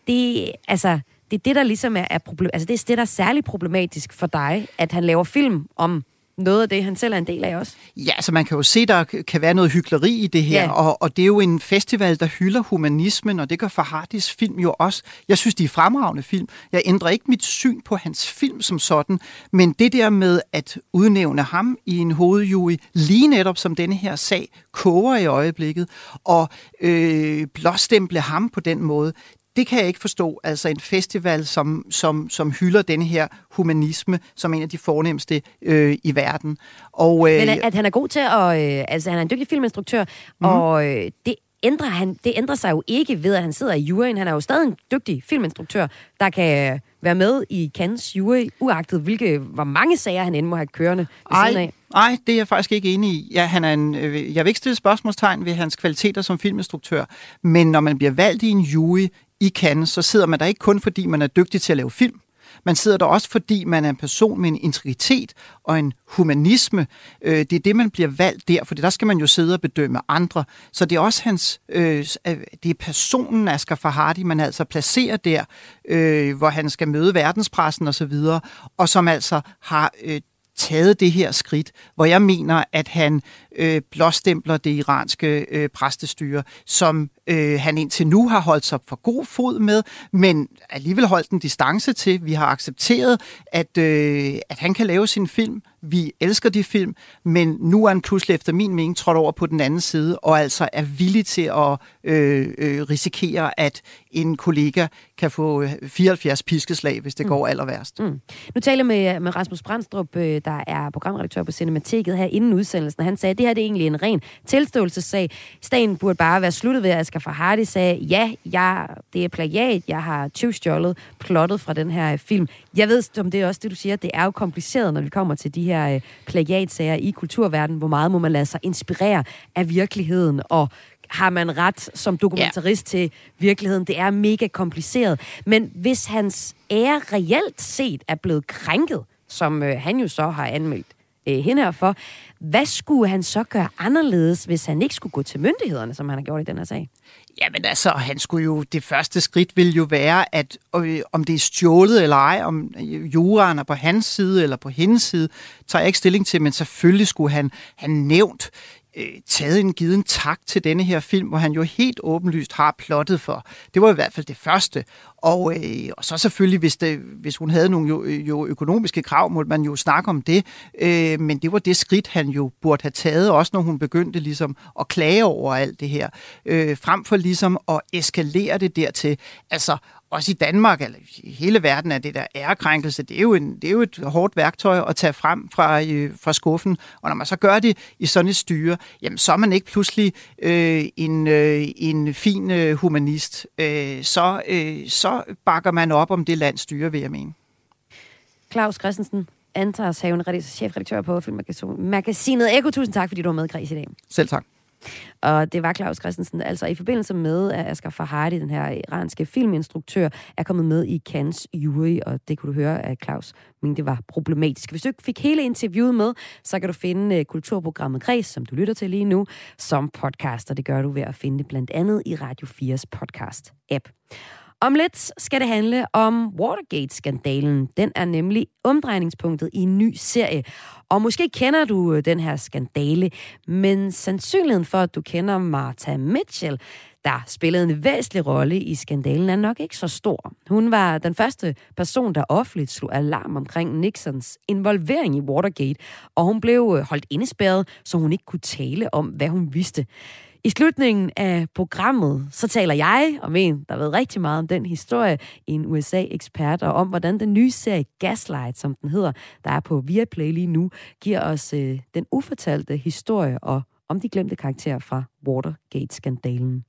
Speaker 1: det, altså, det er det, der ligesom er, er problem, altså det er det, der er særlig problematisk for dig, at han laver film om noget af det, han selv er en del af også.
Speaker 6: Ja, så man kan jo se, der kan være noget hyggeleri i det her, ja. og, og det er jo en festival, der hylder humanismen, og det gør Farhadis film jo også. Jeg synes, de er fremragende film. Jeg ændrer ikke mit syn på hans film som sådan, men det der med at udnævne ham i en hovedjury, lige netop som denne her sag koger i øjeblikket, og øh, blåstemple ham på den måde, det kan jeg ikke forstå. Altså en festival, som, som, som hylder denne her humanisme som en af de fornemmeste øh, i verden.
Speaker 1: Og, øh, Men at, at han er god til at... Øh, altså han er en dygtig filminstruktør, mm. og øh, det ændrer han, det ændrer sig jo ikke ved, at han sidder i juryen. Han er jo stadig en dygtig filminstruktør, der kan være med i Cannes jury, uagtet hvilke, hvor mange sager han end må have kørende ved
Speaker 6: Ej. siden af. Nej, det er jeg faktisk ikke enig i. Ja, han er en, øh, jeg vil ikke stille spørgsmålstegn ved hans kvaliteter som filminstruktør, men når man bliver valgt i en jury i Cannes, så sidder man der ikke kun fordi man er dygtig til at lave film. Man sidder der også, fordi man er en person med en integritet og en humanisme. Øh, det er det, man bliver valgt der, for der skal man jo sidde og bedømme andre. Så det er også hans, øh, øh det er personen Asger Farhadi, man altså placerer der, øh, hvor han skal møde verdenspressen osv., og, og som altså har øh, taget det her skridt, hvor jeg mener, at han øh, blåstempler det iranske øh, præstestyre, som øh, han indtil nu har holdt sig for god fod med, men alligevel holdt en distance til. Vi har accepteret, at, øh, at han kan lave sin film vi elsker de film, men nu er han pludselig efter min mening trådt over på den anden side, og altså er villig til at øh, øh, risikere, at en kollega kan få 74 øh, piskeslag, hvis det mm. går aller værst. Mm.
Speaker 1: Nu taler med, med Rasmus Brandstrup, øh, der er programredaktør på Cinemateket her inden udsendelsen. Han sagde, at det her det er egentlig en ren tilståelsessag. Stagen burde bare være sluttet ved, at Asger Farhadi sagde, ja, jeg, det er plagiat, jeg har tyvstjålet plottet fra den her film. Jeg ved, om det er også det, du siger, det er jo kompliceret, når vi kommer til de her øh, plagiatsager i kulturverdenen. Hvor meget må man lade sig inspirere af virkeligheden, og har man ret som dokumentarist ja. til virkeligheden. Det er mega kompliceret. Men hvis hans ære reelt set er blevet krænket, som øh, han jo så har anmeldt øh, hende her for, hvad skulle han så gøre anderledes, hvis han ikke skulle gå til myndighederne, som han har gjort i den her sag?
Speaker 6: Jamen altså, han skulle jo, det første skridt vil jo være, at øh, om det er stjålet eller ej, om øh, juraen er på hans side eller på hendes side, tager jeg ikke stilling til, men selvfølgelig skulle han have nævnt øh, taget en given tak til denne her film, hvor han jo helt åbenlyst har plottet for. Det var i hvert fald det første. Og, øh, og så selvfølgelig, hvis, det, hvis hun havde nogle jo, jo økonomiske krav, måtte man jo snakke om det. Øh, men det var det skridt, han jo burde have taget, også når hun begyndte ligesom at klage over alt det her. Øh, frem for ligesom at eskalere det dertil. Altså også i Danmark, eller i hele verden, er det der ærekrænkelse, det er jo, en, det er jo et hårdt værktøj at tage frem fra, øh, fra skuffen. Og når man så gør det i sådan et styre, jamen så er man ikke pludselig øh, en, øh, en fin øh, humanist. Øh, så, øh, så bakker man op om det lands styre, vil jeg mene.
Speaker 1: Claus Christensen, Antars Haven, chefredaktør på Filmmagasinet Eko. Tusind tak, fordi du var med, Græs, i dag.
Speaker 6: Selv tak.
Speaker 1: Og det var Claus Christensen, altså i forbindelse med, at Asghar Farhadi, den her iranske filminstruktør, er kommet med i Cannes jury, og det kunne du høre, at Claus mente, det var problematisk. Hvis du ikke fik hele interviewet med, så kan du finde uh, kulturprogrammet Græs, som du lytter til lige nu, som podcast, og det gør du ved at finde det blandt andet i Radio 4's podcast-app. Om lidt skal det handle om Watergate-skandalen. Den er nemlig omdrejningspunktet i en ny serie. Og måske kender du øh, den her skandale, men sandsynligheden for, at du kender Martha Mitchell, der spillede en væsentlig rolle i skandalen, er nok ikke så stor. Hun var den første person, der offentligt slog alarm omkring Nixons involvering i Watergate, og hun blev øh, holdt indespærret, så hun ikke kunne tale om, hvad hun vidste. I slutningen af programmet, så taler jeg om en, der ved rigtig meget om den historie, en USA-ekspert, og om hvordan den nye serie Gaslight, som den hedder, der er på Viaplay lige nu, giver os øh, den ufortalte historie og om de glemte karakterer fra Watergate-skandalen.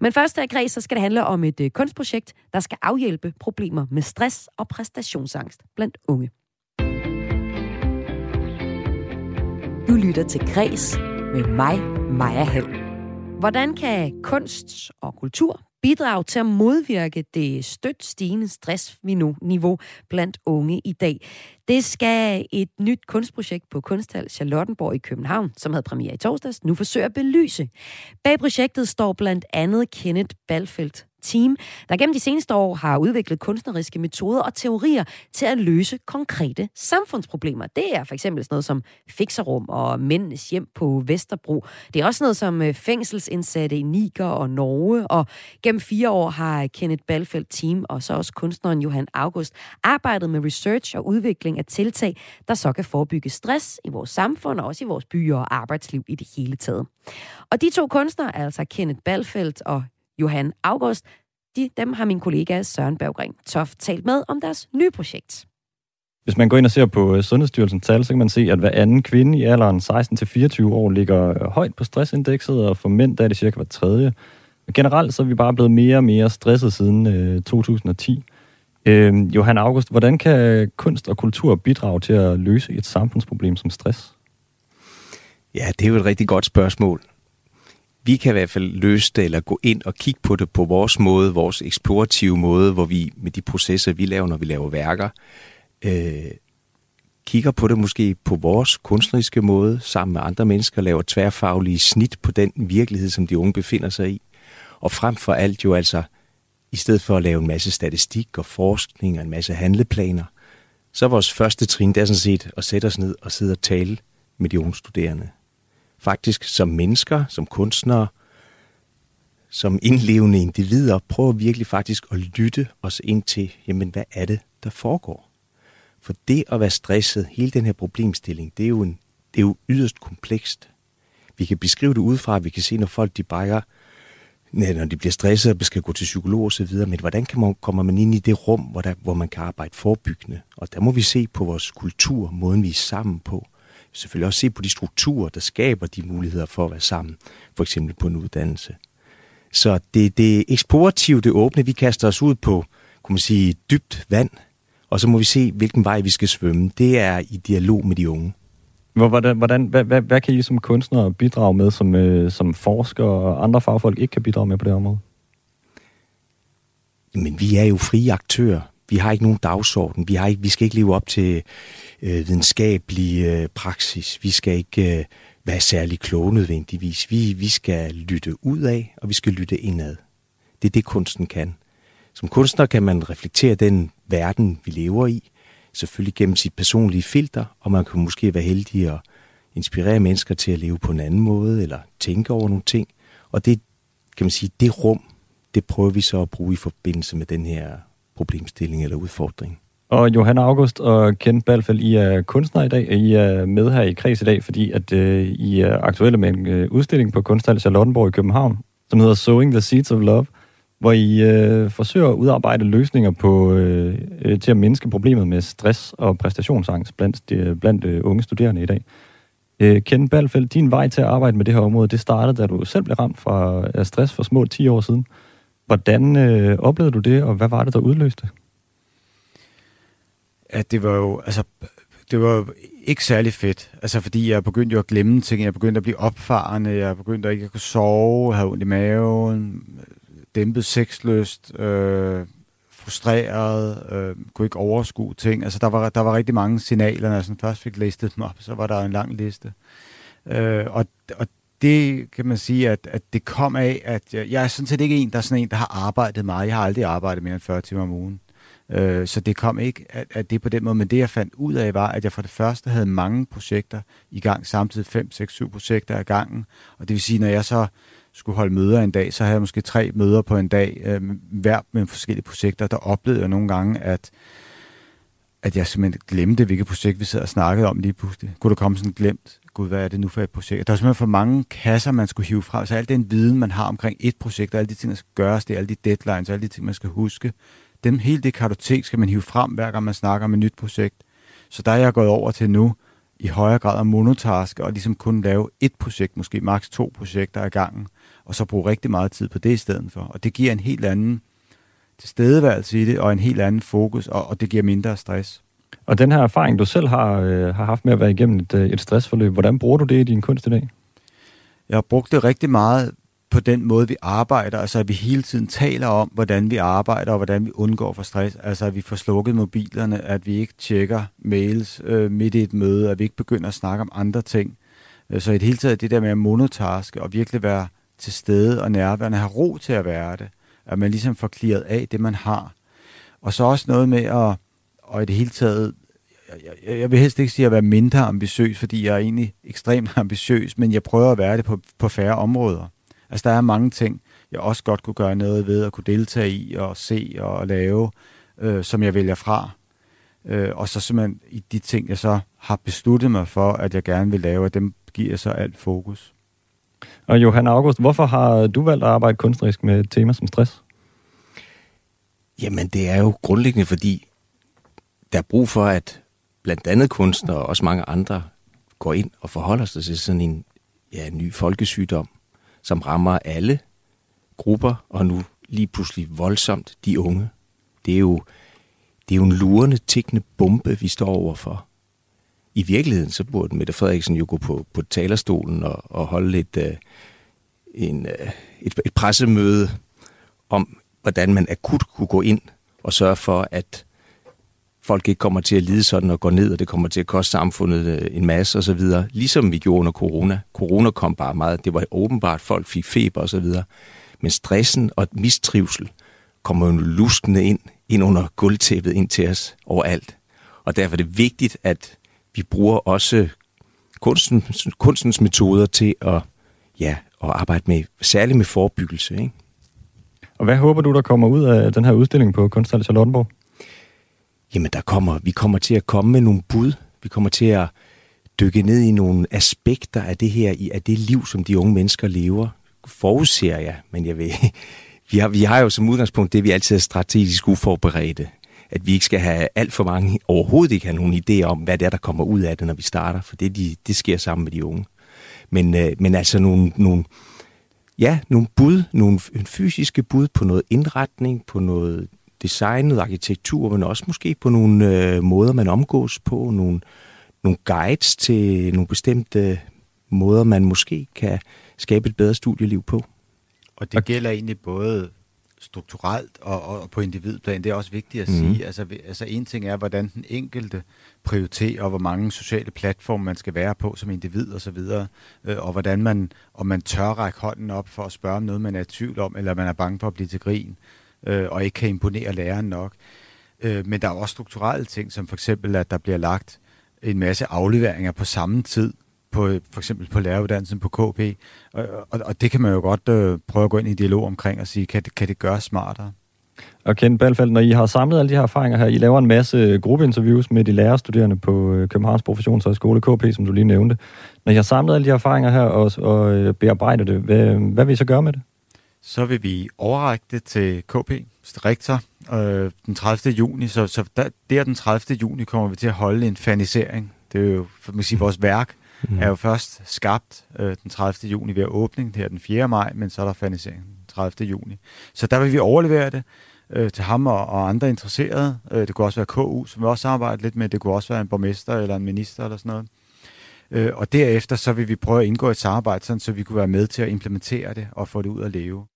Speaker 1: Men først af Græs, så skal det handle om et øh, kunstprojekt, der skal afhjælpe problemer med stress og præstationsangst blandt unge. Du lytter til Græs med mig, Maja Hall. Hvordan kan kunst og kultur bidrage til at modvirke det stødt stigende stressniveau blandt unge i dag. Det skal et nyt kunstprojekt på Kunsthal Charlottenborg i København, som havde premiere i torsdags, nu forsøger at belyse. Bag projektet står blandt andet Kenneth Balfeldt team, der gennem de seneste år har udviklet kunstneriske metoder og teorier til at løse konkrete samfundsproblemer. Det er for eksempel sådan noget som fixerum og mændenes hjem på Vesterbro. Det er også noget som øh, fængselsindsatte i Niger og Norge, og gennem fire år har Kenneth Balfeldt team og så også kunstneren Johan August arbejdet med research og udvikling af tiltag, der så kan forebygge stress i vores samfund og også i vores byer og arbejdsliv i det hele taget. Og de to kunstnere, altså Kenneth Balfeldt og Johan August. De, dem har min kollega Søren Berggren Toft talt med om deres nye projekt.
Speaker 7: Hvis man går ind og ser på øh, Sundhedsstyrelsens tal, så kan man se, at hver anden kvinde i alderen 16-24 år ligger øh, højt på stressindekset, og for mænd der er det cirka hver tredje. Generelt så er vi bare blevet mere og mere stresset siden øh, 2010. Øh, Johan August, hvordan kan kunst og kultur bidrage til at løse et samfundsproblem som stress?
Speaker 8: Ja, det er jo et rigtig godt spørgsmål vi kan i hvert fald løse det, eller gå ind og kigge på det på vores måde, vores eksplorative måde, hvor vi med de processer, vi laver, når vi laver værker, øh, kigger på det måske på vores kunstneriske måde, sammen med andre mennesker, laver tværfaglige snit på den virkelighed, som de unge befinder sig i. Og frem for alt jo altså, i stedet for at lave en masse statistik og forskning og en masse handleplaner, så er vores første trin, det er sådan set at sætte os ned og sidde og tale med de unge studerende faktisk som mennesker, som kunstnere, som indlevende individer, prøver virkelig faktisk at lytte os ind til, jamen hvad er det, der foregår? For det at være stresset, hele den her problemstilling, det er jo, en, det er jo yderst komplekst. Vi kan beskrive det udefra, vi kan se, når folk de brækker, når de bliver stresset og skal gå til psykolog og så videre, men hvordan kan man, kommer man ind i det rum, hvor, der, hvor man kan arbejde forebyggende? Og der må vi se på vores kultur, måden vi er sammen på. Selvfølgelig også se på de strukturer, der skaber de muligheder for at være sammen, for eksempel på en uddannelse. Så det, det eksplorative, det åbne, vi kaster os ud på, kunne man sige, dybt vand, og så må vi se, hvilken vej vi skal svømme. Det er i dialog med de unge.
Speaker 7: Hvordan, hvordan, hvad, hvad, hvad kan I som kunstnere bidrage med, som, øh, som forskere og andre fagfolk ikke kan bidrage med på det område?
Speaker 8: Men vi er jo frie aktører. Vi har ikke nogen dagsorden. Vi, har ikke, vi skal ikke leve op til øh, videnskabelig øh, praksis. Vi skal ikke øh, være særlig kloge nødvendigvis. Vi, vi skal lytte ud af, og vi skal lytte indad. Det er det, kunsten kan. Som kunstner kan man reflektere den verden, vi lever i, selvfølgelig gennem sit personlige filter, og man kan måske være heldig at inspirere mennesker til at leve på en anden måde, eller tænke over nogle ting. Og det, kan man sige, det rum, det prøver vi så at bruge i forbindelse med den her problemstilling eller udfordring.
Speaker 7: Og Johan August og Kent Balfald, I er kunstnere i dag, og I er med her i Kreds i dag, fordi at øh, I er aktuelle med en øh, udstilling på Kunsthal Charlottenborg i København, som hedder Sowing the Seeds of Love, hvor I øh, forsøger at udarbejde løsninger på øh, øh, til at mindske problemet med stress og præstationsangst blandt, de, blandt øh, unge studerende i dag. Øh, Kent Balfeldt, din vej til at arbejde med det her område, det startede, da du selv blev ramt fra, af stress for små 10 år siden. Hvordan øh, oplevede du det, og hvad var det, der udløste?
Speaker 3: At det var jo, altså, det var jo ikke særlig fedt. Altså, fordi jeg begyndte jo at glemme ting. Jeg begyndte at blive opfarende. Jeg begyndte at ikke at kunne sove. Have ondt i maven. Dæmpet sexlyst. Øh, frustreret. Øh, kunne ikke overskue ting. Altså, der var, der var rigtig mange signaler, når jeg sådan først fik listet dem op. Så var der en lang liste. Øh, og, og det kan man sige, at, at det kom af, at jeg, jeg er sådan set ikke en, der er sådan en, der har arbejdet meget. Jeg har aldrig arbejdet mere end 40 timer om ugen. Øh, så det kom ikke, at, at det på den måde. Men det, jeg fandt ud af, var, at jeg for det første havde mange projekter i gang, samtidig 5, 6, 7 projekter i gangen. Og det vil sige, når jeg så skulle holde møder en dag, så havde jeg måske tre møder på en dag, øh, hver med forskellige projekter. Der oplevede jeg nogle gange, at at jeg simpelthen glemte, hvilket projekt vi sad og snakkede om lige pludselig. Kunne der komme sådan glemt, gud, hvad er det nu for et projekt? Der er simpelthen for mange kasser, man skulle hive fra. Så al den viden, man har omkring et projekt, og alle de ting, der skal gøres, det er alle de deadlines, og alle de ting, man skal huske, dem, hele det kartotek skal man hive frem, hver gang man snakker om et nyt projekt. Så der er jeg gået over til nu, i højere grad at monotaske, og ligesom kun lave et projekt, måske maks to projekter ad gangen, og så bruge rigtig meget tid på det i stedet for. Og det giver en helt anden tilstedeværelse i det, og en helt anden fokus, og, og det giver mindre stress.
Speaker 7: Og den her erfaring, du selv har, øh, har haft med at være igennem et, øh, et stressforløb, hvordan bruger du det i din kunst i dag?
Speaker 3: Jeg har brugt det rigtig meget på den måde, vi arbejder, altså at vi hele tiden taler om, hvordan vi arbejder, og hvordan vi undgår for stress. Altså at vi får slukket mobilerne, at vi ikke tjekker mails øh, midt i et møde, at vi ikke begynder at snakke om andre ting. Øh, så i det hele taget det der med at monotaske og virkelig være til stede og nærværende, have ro til at være det. At man ligesom får clearet af det, man har. Og så også noget med at, og i det hele taget, jeg, jeg vil helst ikke sige at være mindre ambitiøs, fordi jeg er egentlig ekstremt ambitiøs, men jeg prøver at være det på, på færre områder. Altså, der er mange ting, jeg også godt kunne gøre noget ved, at kunne deltage i og se og lave, øh, som jeg vælger fra. Øh, og så simpelthen i de ting, jeg så har besluttet mig for, at jeg gerne vil lave, at dem giver så alt fokus.
Speaker 7: Og Johan August, hvorfor har du valgt at arbejde kunstnerisk med et tema som stress?
Speaker 8: Jamen, det er jo grundlæggende, fordi der er brug for, at blandt andet kunstnere og også mange andre går ind og forholder sig til sådan en ja, en ny folkesygdom, som rammer alle grupper, og nu lige pludselig voldsomt de unge. Det er jo, det er jo en lurende, tækkende bombe, vi står overfor. I virkeligheden, så burde Mette Frederiksen jo gå på, på talerstolen og, og holde et, øh, en, øh, et, et pressemøde om, hvordan man akut kunne gå ind og sørge for, at folk ikke kommer til at lide sådan og gå ned, og det kommer til at koste samfundet øh, en masse og så videre. Ligesom vi gjorde under corona. Corona kom bare meget. Det var åbenbart, folk fik feber og så videre. Men stressen og mistrivsel kommer jo luskende ind, ind under guldtæppet ind til os overalt. Og derfor er det vigtigt, at vi bruger også kunstens, kunstens metoder til at, ja, at arbejde med, særligt med forebyggelse. Ikke?
Speaker 7: Og hvad håber du, der kommer ud af den her udstilling på Kunsthal Charlottenborg?
Speaker 8: Jamen, der kommer, vi kommer til at komme med nogle bud. Vi kommer til at dykke ned i nogle aspekter af det her, af det liv, som de unge mennesker lever. Forudser jeg, men jeg ved, vi har, vi har jo som udgangspunkt det, vi altid er strategisk uforberedte. At vi ikke skal have alt for mange, overhovedet ikke have nogen idé om, hvad det er, der kommer ud af det, når vi starter. For det, de, det sker sammen med de unge. Men, øh, men altså nogle, nogle, ja, nogle bud, nogle fysiske bud på noget indretning, på noget design, noget arkitektur, men også måske på nogle øh, måder, man omgås på, nogle, nogle guides til nogle bestemte måder, man måske kan skabe et bedre studieliv på.
Speaker 3: Og det gælder egentlig både strukturelt og, og på individplan. Det er også vigtigt at mm. sige. Altså, altså en ting er, hvordan den enkelte prioriterer, og hvor mange sociale platforme man skal være på som individ og så videre, øh, og hvordan man, om man tør række hånden op for at spørge om noget, man er i tvivl om, eller man er bange for at blive til grin, øh, og ikke kan imponere læreren nok. Øh, men der er også strukturelle ting, som for eksempel, at der bliver lagt en masse afleveringer på samme tid, på, for eksempel på læreruddannelsen på KP. Og, og, og det kan man jo godt øh, prøve at gå ind i dialog omkring og sige, kan det, kan det gøres smartere?
Speaker 7: Og Kent Balfeldt, når I har samlet alle de her erfaringer her, I laver en masse gruppeinterviews med de lærerstuderende på øh, Københavns Professionshøjskole KP, som du lige nævnte. Når I har samlet alle de her erfaringer her og, og øh, bearbejdet bearbejder det, hvad, hvad vil I så gøre med det?
Speaker 3: Så vil vi overrække det til KP, rektor, øh, den 30. juni. Så, så der, der den 30. juni kommer vi til at holde en fanisering. Det er jo, for man sige, vores værk mm. er jo først skabt øh, den 30. juni ved åbning, det her den 4. maj, men så er der fanisering den 30. juni. Så der vil vi overlevere det øh, til ham og, og andre interesserede. Øh, det kunne også være KU, som vi også arbejder lidt med. Det kunne også være en borgmester eller en minister eller sådan noget. Øh, og derefter så vil vi prøve at indgå et samarbejde, sådan, så vi kunne være med til at implementere det og få det ud at leve.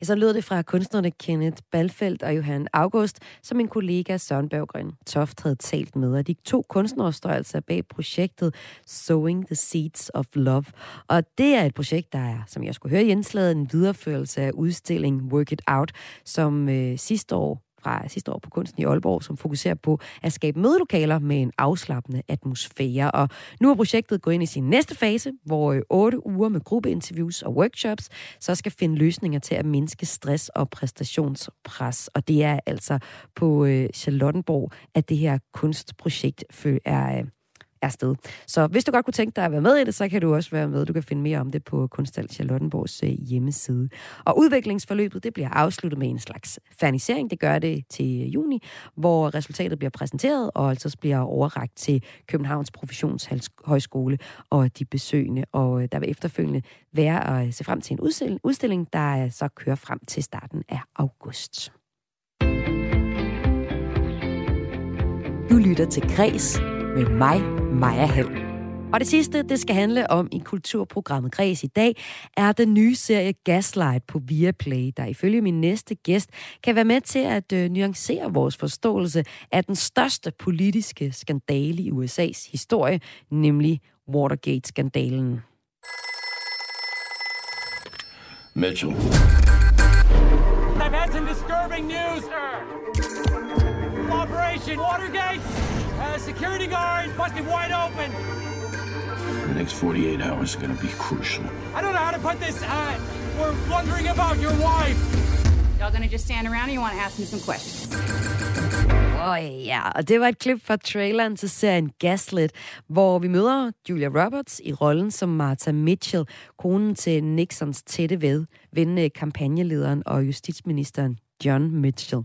Speaker 1: Ja, så lød det fra kunstnerne Kenneth Balfeldt og Johan August, som min kollega Søren Berggren Toft havde talt med. Og de to kunstnere står altså bag projektet Sowing the Seeds of Love. Og det er et projekt, der er, som jeg skulle høre i indslaget, en videreførelse af udstillingen Work It Out, som øh, sidste år fra sidste år på Kunsten i Aalborg, som fokuserer på at skabe mødelokaler med en afslappende atmosfære. Og nu er projektet gået ind i sin næste fase, hvor otte uger med gruppeinterviews og workshops så skal finde løsninger til at mindske stress og præstationspres. Og det er altså på øh, Charlottenborg, at det her kunstprojekt er øh, er sted. Så hvis du godt kunne tænke dig at være med i det, så kan du også være med. Du kan finde mere om det på Kunsthal Charlottenborgs øh, hjemmeside. Og udviklingsforløbet, det bliver afsluttet med en slags fernisering. Det gør det til øh, juni, hvor resultatet bliver præsenteret og altså bliver overragt til Københavns Professionshøjskole og de besøgende. Og øh, der vil efterfølgende være at se frem til en udstilling der så kører frem til starten af august. Du lytter til Græs med mig, Maja Hall. Og det sidste, det skal handle om i kulturprogrammet Græs i dag, er den nye serie Gaslight på Viaplay, der ifølge min næste gæst kan være med til at øh, nuancere vores forståelse af den største politiske skandale i USA's historie, nemlig Watergate-skandalen. Mitchell. I've had some disturbing news, sir. Operation Watergate security guards busted wide open. The next 48 hours are going to be crucial. I don't know how to put this. Uh, we're wondering about your wife. Y'all gonna just stand around and you want to ask me some questions? Åh oh, ja, og det var et klip fra traileren til serien Gaslit, hvor vi møder Julia Roberts i rollen som Martha Mitchell, konen til Nixons tætte ved, ven kampagnelederen og justitsministeren John Mitchell.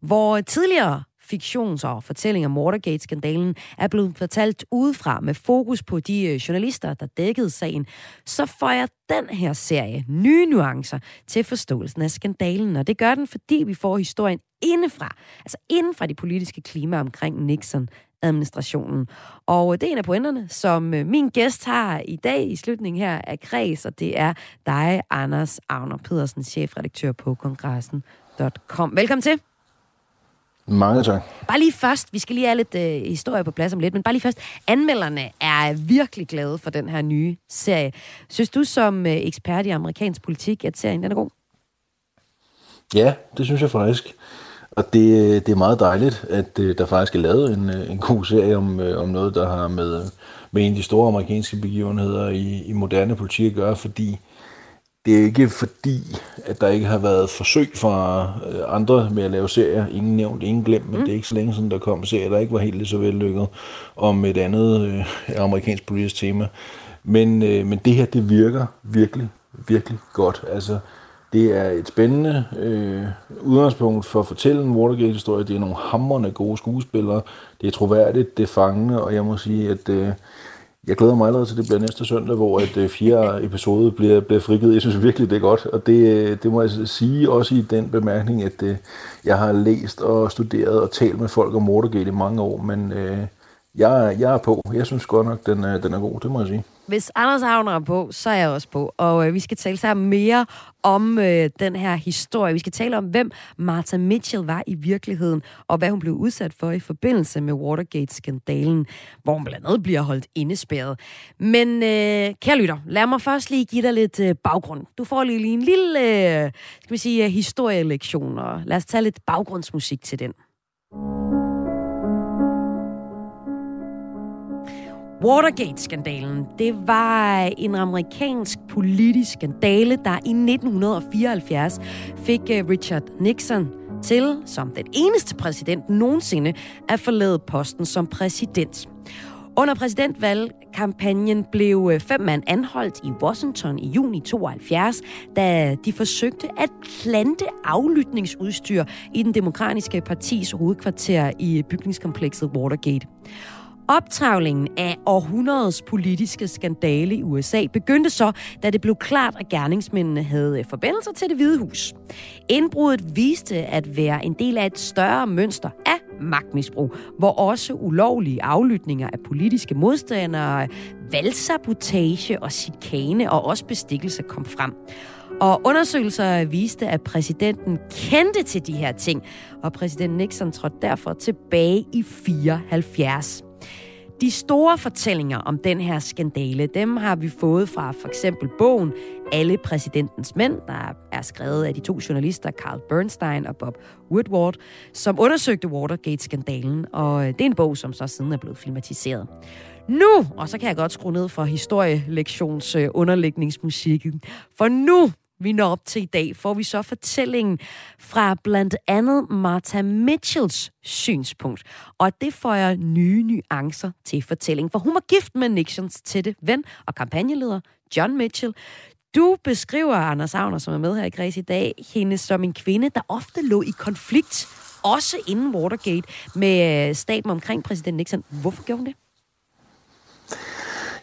Speaker 1: Hvor tidligere fiktions- og fortælling om Watergate-skandalen er blevet fortalt udefra med fokus på de øh, journalister, der dækkede sagen, så får jeg den her serie nye nuancer til forståelsen af skandalen, og det gør den, fordi vi får historien indefra, altså inden fra de politiske klima omkring Nixon administrationen. Og øh, det er en af pointerne, som øh, min gæst har i dag i slutningen her af Kreds, og det er dig, Anders Agner Pedersen, chefredaktør på kongressen.com. Velkommen til.
Speaker 9: Mange tak.
Speaker 1: Bare lige først, vi skal lige have lidt øh, historie på plads om lidt, men bare lige først, anmelderne er virkelig glade for den her nye serie. Synes du som øh, ekspert i amerikansk politik, at serien den er god?
Speaker 9: Ja, det synes jeg faktisk. Og det, det er meget dejligt, at øh, der faktisk er lavet en, øh, en god serie om, øh, om noget, der har med, med en af de store amerikanske begivenheder i, i moderne politik at gøre, fordi det er ikke fordi, at der ikke har været forsøg fra øh, andre med at lave serier. Ingen nævnt, ingen glemt, men mm. det er ikke så længe siden, der kom serier, der ikke var helt så vellykket om et andet øh, amerikansk politisk tema. Men, øh, men det her, det virker virkelig, virkelig godt. Altså, det er et spændende øh, udgangspunkt for at fortælle en Watergate-historie. Det er nogle hammerne gode skuespillere. Det er troværdigt, det er fangende, og jeg må sige, at øh, jeg glæder mig allerede til, at det bliver næste søndag, hvor at øh, fjerde episode bliver, bliver frigivet. Jeg synes virkelig, det er godt, og det, øh, det må jeg sige også i den bemærkning, at øh, jeg har læst og studeret og talt med folk om Watergate i mange år, men øh, jeg, jeg er på. Jeg synes godt nok, den, den er god, det må jeg sige.
Speaker 1: Hvis Anders Havner er på, så er jeg også på. Og øh, vi skal tale sammen mere om øh, den her historie. Vi skal tale om, hvem Martha Mitchell var i virkeligheden, og hvad hun blev udsat for i forbindelse med Watergate-skandalen, hvor hun blandt andet bliver holdt indespærret. Men øh, kære lytter, lad mig først lige give dig lidt øh, baggrund. Du får lige, lige en lille, øh, skal vi sige, øh, historielektion, og lad os tage lidt baggrundsmusik til den. Watergate-skandalen, det var en amerikansk politisk skandale, der i 1974 fik øh, Richard Nixon til, som den eneste præsident nogensinde, at forlade posten som præsident. Under præsidentvalgkampagnen blev øh, fem mand anholdt i Washington i juni 72, da de forsøgte at plante aflytningsudstyr i den demokratiske partis hovedkvarter i bygningskomplekset Watergate. Optravlingen af århundredets politiske skandale i USA begyndte så, da det blev klart, at gerningsmændene havde øh, forbindelser til det hvide hus. Indbruddet viste at være en del af et større mønster af magtmisbrug, hvor også ulovlige aflytninger af politiske modstandere, valgsabotage og chikane og også bestikkelse kom frem. Og undersøgelser viste, at præsidenten kendte til de her ting, og præsident Nixon trådte derfor tilbage i 74. De store fortællinger om den her skandale, dem har vi fået fra for eksempel bogen Alle præsidentens mænd, der er skrevet af de to journalister Carl Bernstein og Bob Woodward, som undersøgte Watergate-skandalen, og øh, det er en bog, som så siden er blevet filmatiseret. Nu, og så kan jeg godt skrue ned for historielektions øh, underlægningsmusikken, for nu vi når op til i dag, får vi så fortællingen fra blandt andet Martha Mitchells synspunkt. Og det får jeg nye nuancer til fortællingen, for hun var gift med Nixons tætte ven og kampagneleder John Mitchell. Du beskriver, Anders Agner, som er med her i Græs i dag, hende som en kvinde, der ofte lå i konflikt, også inden Watergate, med staten omkring præsident Nixon. Hvorfor gjorde hun det?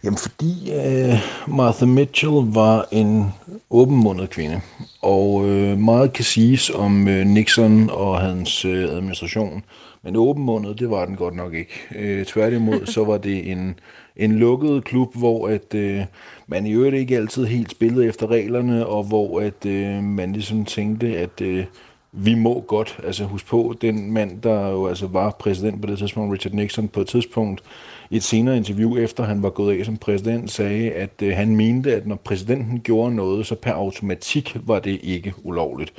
Speaker 9: Jamen fordi øh, Martha Mitchell var en åbenmundet kvinde, og øh, meget kan siges om øh, Nixon og hans øh, administration, men åbenmundet, det var den godt nok ikke. Øh, tværtimod, så var det en, en lukket klub, hvor at øh, man i øvrigt ikke altid helt spillede efter reglerne, og hvor at øh, man ligesom tænkte, at øh, vi må godt, altså husk på, den mand, der jo altså var præsident på det tidspunkt, Richard Nixon, på et tidspunkt, et senere interview, efter han var gået af som præsident, sagde, at øh, han mente, at når præsidenten gjorde noget, så per automatik var det ikke ulovligt.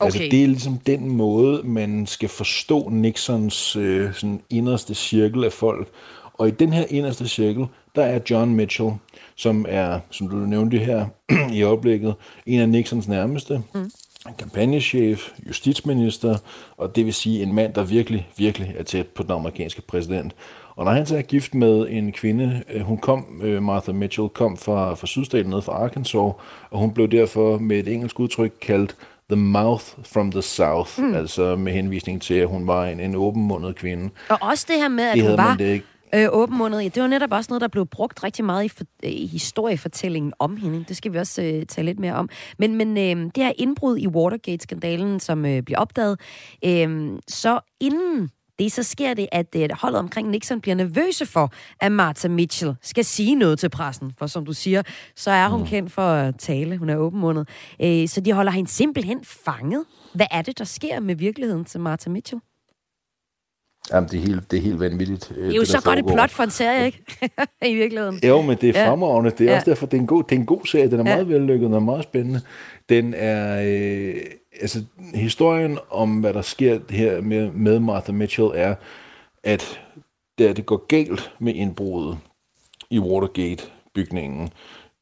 Speaker 9: Altså, okay. Altså, det er ligesom den måde, man skal forstå Nixons øh, sådan inderste cirkel af folk. Og i den her inderste cirkel, der er John Mitchell, som er, som du nævnte her i oplægget, en af Nixons nærmeste. Mm kampagnechef, justitsminister, og det vil sige en mand, der virkelig, virkelig er tæt på den amerikanske præsident. Og når han så er gift med en kvinde, øh, hun kom, øh, Martha Mitchell, kom fra, fra sydstaten ned fra Arkansas, og hun blev derfor med et engelsk udtryk kaldt The Mouth from the South, mm. altså med henvisning til, at hun var en, en åbenmundet kvinde.
Speaker 1: Og også det her med, at det hun var... Det ikke. Øh, åbenmundet. Det var netop også noget, der blev brugt rigtig meget i, for, i historiefortællingen om hende. Det skal vi også øh, tale lidt mere om. Men, men øh, det her indbrud i Watergate-skandalen, som øh, bliver opdaget, øh, så inden det så sker det, at øh, holdet omkring Nixon bliver nervøse for, at Martha Mitchell skal sige noget til pressen. For som du siger, så er hun kendt for at tale. Hun er åbenmundet. Øh, så de holder hende simpelthen fanget. Hvad er det, der sker med virkeligheden til Martha Mitchell?
Speaker 9: Jamen, det er helt, det er helt vanvittigt.
Speaker 1: Det er jo det, så godt et plot for en serie, ikke? I virkeligheden.
Speaker 9: Jo, men det er ja. fremragende. Det er ja. også derfor, det er en god, det er en god serie. Den er ja. meget vellykket, den er meget spændende. Den er... Øh, altså, historien om, hvad der sker her med, med Martha Mitchell, er, at da det går galt med indbruddet i Watergate-bygningen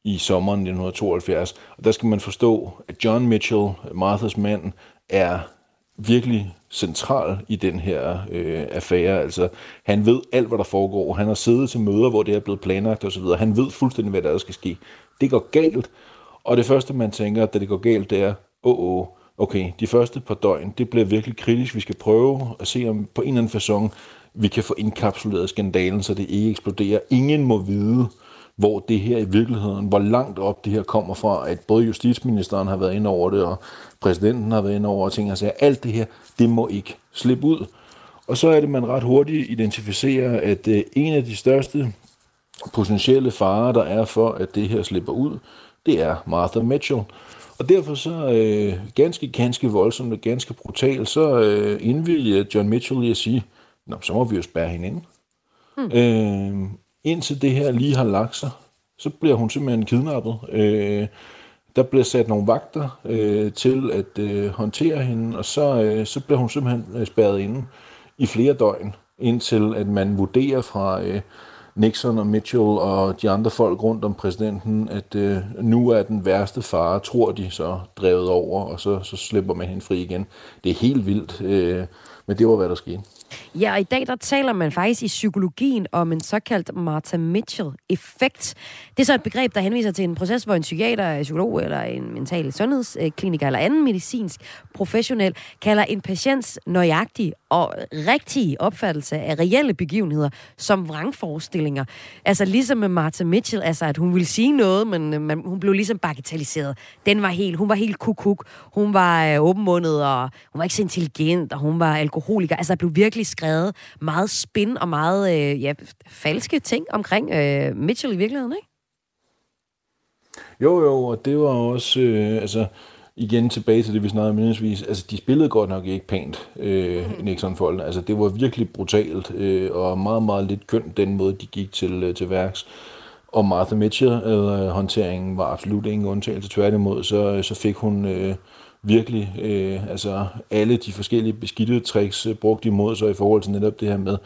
Speaker 9: i sommeren 1972. Og der skal man forstå, at John Mitchell, Marthas mand, er virkelig central i den her øh, affære. Altså, han ved alt, hvad der foregår. Han har siddet til møder, hvor det er blevet planlagt osv. Han ved fuldstændig, hvad der, skal ske. Det går galt, og det første, man tænker, da det går galt, det er, åh, oh, oh, okay, de første par døgn, det bliver virkelig kritisk. Vi skal prøve at se, om på en eller anden façon, vi kan få indkapsuleret skandalen, så det ikke eksploderer. Ingen må vide, hvor det her i virkeligheden, hvor langt op det her kommer fra, at både justitsministeren har været inde over det, og præsidenten har været inde over, og ting og alt det her, det må ikke slippe ud. Og så er det, man ret hurtigt identificerer, at øh, en af de største potentielle farer, der er for, at det her slipper ud, det er Martha Mitchell. Og derfor så øh, ganske, ganske voldsomt og ganske brutalt, så øh, indvilger John Mitchell i at sige, Nå, så må vi jo spærre hende ind. Mm. Øh, indtil det her lige har lagt sig, så bliver hun simpelthen kidnappet. Øh, der bliver sat nogle vagter øh, til at øh, håndtere hende, og så, øh, så bliver hun simpelthen øh, spærret inde i flere døgn, indtil at man vurderer fra øh, Nixon og Mitchell og de andre folk rundt om præsidenten, at øh, nu er den værste fare, tror de, så drevet over, og så, så slipper man hende fri igen. Det er helt vildt, øh, men det var, hvad der skete.
Speaker 1: Ja, og i dag der taler man faktisk i psykologien om en såkaldt Martha Mitchell-effekt. Det er så et begreb, der henviser til en proces, hvor en psykiater, en psykolog eller en mental sundhedskliniker eller anden medicinsk professionel kalder en patients nøjagtige og rigtige opfattelse af reelle begivenheder som vrangforestillinger. Altså ligesom med Martha Mitchell, altså at hun ville sige noget, men øh, man, hun blev ligesom bagatelliseret. Den var helt, hun var helt kukuk. Hun var øh, åbenmundet, og hun var ikke så intelligent, og hun var alkoholiker. Altså der blev virkelig skrevet meget spin og meget øh, ja, falske ting omkring øh, Mitchell i virkeligheden, ikke?
Speaker 9: Jo, jo, og det var også, øh, altså, igen tilbage til det, vi snakkede om altså de spillede godt nok ikke pænt, øh, mm. Nixon-folkene. Altså det var virkelig brutalt, øh, og meget, meget lidt kønt, den måde, de gik til, øh, til værks. Og Martha Mitchell-håndteringen øh, var absolut ingen undtagelse. Tværtimod, så, så fik hun øh, virkelig øh, altså alle de forskellige beskidte tricks øh, brugt imod sig i forhold til netop det her med,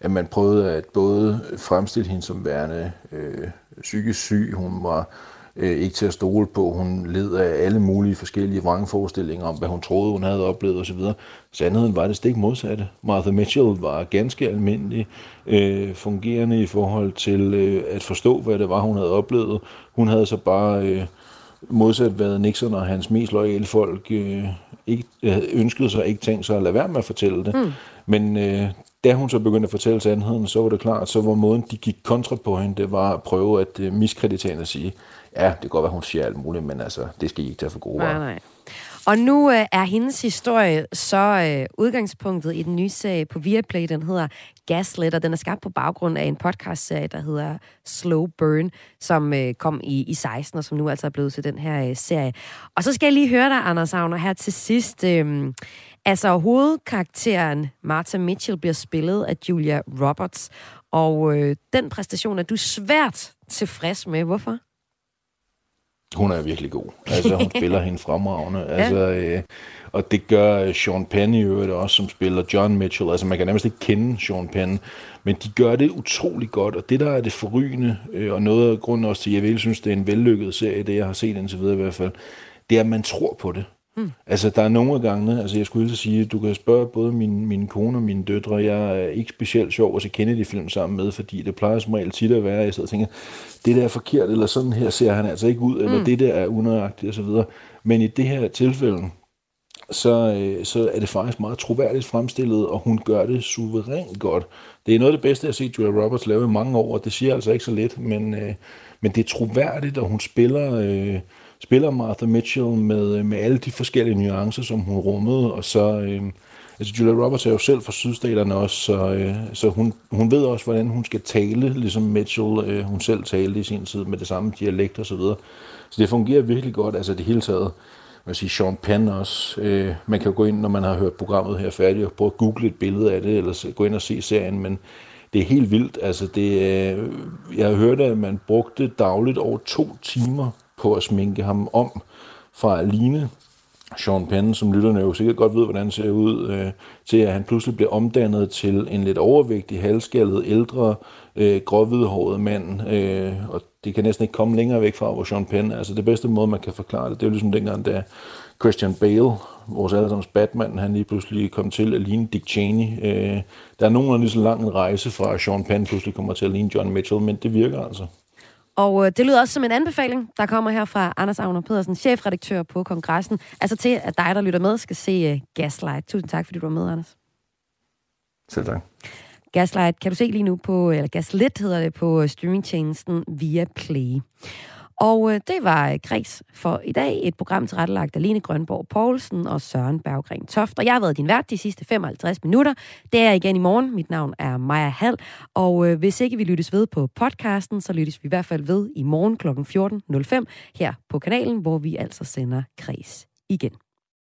Speaker 9: at man prøvede at både fremstille hende som værende øh, psykisk syg, hun var øh, ikke til at stole på. Hun led af alle mulige forskellige vrangforestillinger om, hvad hun troede, hun havde oplevet osv. Sandheden var det stik modsatte. Martha Mitchell var ganske almindelig øh, fungerende i forhold til øh, at forstå, hvad det var, hun havde oplevet. Hun havde så bare øh, modsat været Nixon og hans mest loyale folk øh, ikke, øh, ønskede sig ikke tænkt sig at lade være med at fortælle det. Mm. Men øh, da hun så begyndte at fortælle sandheden, så var det klart, så var måden, de gik kontra på hende, det var at prøve at øh, miskreditere hende og sige, ja, det kan godt være, hun siger alt muligt, men altså, det skal I ikke tage for gode
Speaker 1: nej, nej. Og nu øh, er hendes historie så øh, udgangspunktet i den nye serie på Viaplay, den hedder Gaslit, og den er skabt på baggrund af en podcastserie, der hedder Slow Burn, som øh, kom i, i 16, og som nu altså er blevet til den her øh, serie. Og så skal jeg lige høre dig, Anders Agner, her til sidst. Øh, altså, hovedkarakteren Martha Mitchell bliver spillet af Julia Roberts, og øh, den præstation er du svært tilfreds med. Hvorfor?
Speaker 9: Hun er virkelig god. Altså, hun spiller hende fremragende. ja. Altså, øh, og det gør øh, Sean Penn i øvrigt også, som spiller John Mitchell. Altså, man kan nærmest ikke kende Sean Penn, men de gør det utrolig godt. Og det, der er det forrygende, øh, og noget af grunden også til, at jeg virkelig synes, det er en vellykket serie, det jeg har set indtil videre i hvert fald, det er, at man tror på det. Mm. Altså, der er nogle gange, altså jeg skulle sige, du kan spørge både min, min kone og mine døtre, jeg er ikke specielt sjov at se Kennedy-film sammen med, fordi det plejer som regel tit at være, at jeg sidder og tænker, det der er forkert, eller sådan her ser han altså ikke ud, eller mm. det der er unøjagtigt osv. Men i det her tilfælde, så, øh, så er det faktisk meget troværdigt fremstillet, og hun gør det suverænt godt. Det er noget af det bedste, jeg har set Julia Roberts lave i mange år, og det siger altså ikke så lidt, men, øh, men det er troværdigt, og hun spiller... Øh, spiller Martha Mitchell med, øh, med alle de forskellige nuancer, som hun rummede, og så... Øh, altså Julia Roberts er jo selv fra sydstaterne også, så, øh, så hun, hun ved også, hvordan hun skal tale, ligesom Mitchell, øh, hun selv talte i sin tid med det samme dialekt og så videre. Så det fungerer virkelig godt, altså det hele taget. Man siger sige, Sean Penn også. Øh, man kan jo gå ind, når man har hørt programmet her færdigt, og prøve at google et billede af det, eller gå ind og se serien, men det er helt vildt. Altså det, øh, jeg har hørt, at man brugte dagligt over to timer på at sminke ham om fra at ligne Sean Penn, som lytterne jo sikkert godt ved, hvordan ser ud, øh, til at han pludselig bliver omdannet til en lidt overvægtig, halvskaldet, ældre, øh, gråhvidhåret mand. Øh, og det kan næsten ikke komme længere væk fra, hvor Sean Penn er. Altså det bedste måde, man kan forklare det, det er jo ligesom dengang, da Christian Bale, vores allesammens Batman, han lige pludselig kom til at ligne Dick Cheney. Øh, der er nogenlunde lige så lang en rejse fra, at Sean Penn pludselig kommer til at ligne John Mitchell, men det virker altså.
Speaker 1: Og øh, det lyder også som en anbefaling, der kommer her fra Anders Agner Pedersen, chefredaktør på kongressen. Altså til, at dig, der lytter med, skal se uh, Gaslight. Tusind tak, fordi du var med, Anders.
Speaker 9: Selv tak.
Speaker 1: Gaslight kan du se lige nu på, eller Gaslit hedder det, på streamingtjenesten via Play. Og øh, det var øh, Græs for i dag. Et program tilrettelagt af Lene Grønborg Poulsen og Søren Berggren Toft. Og jeg har været din vært de sidste 55 minutter. Det er igen i morgen. Mit navn er Maja Hall. Og øh, hvis ikke vi lyttes ved på podcasten, så lyttes vi i hvert fald ved i morgen kl. 14.05 her på kanalen, hvor vi altså sender Græs igen.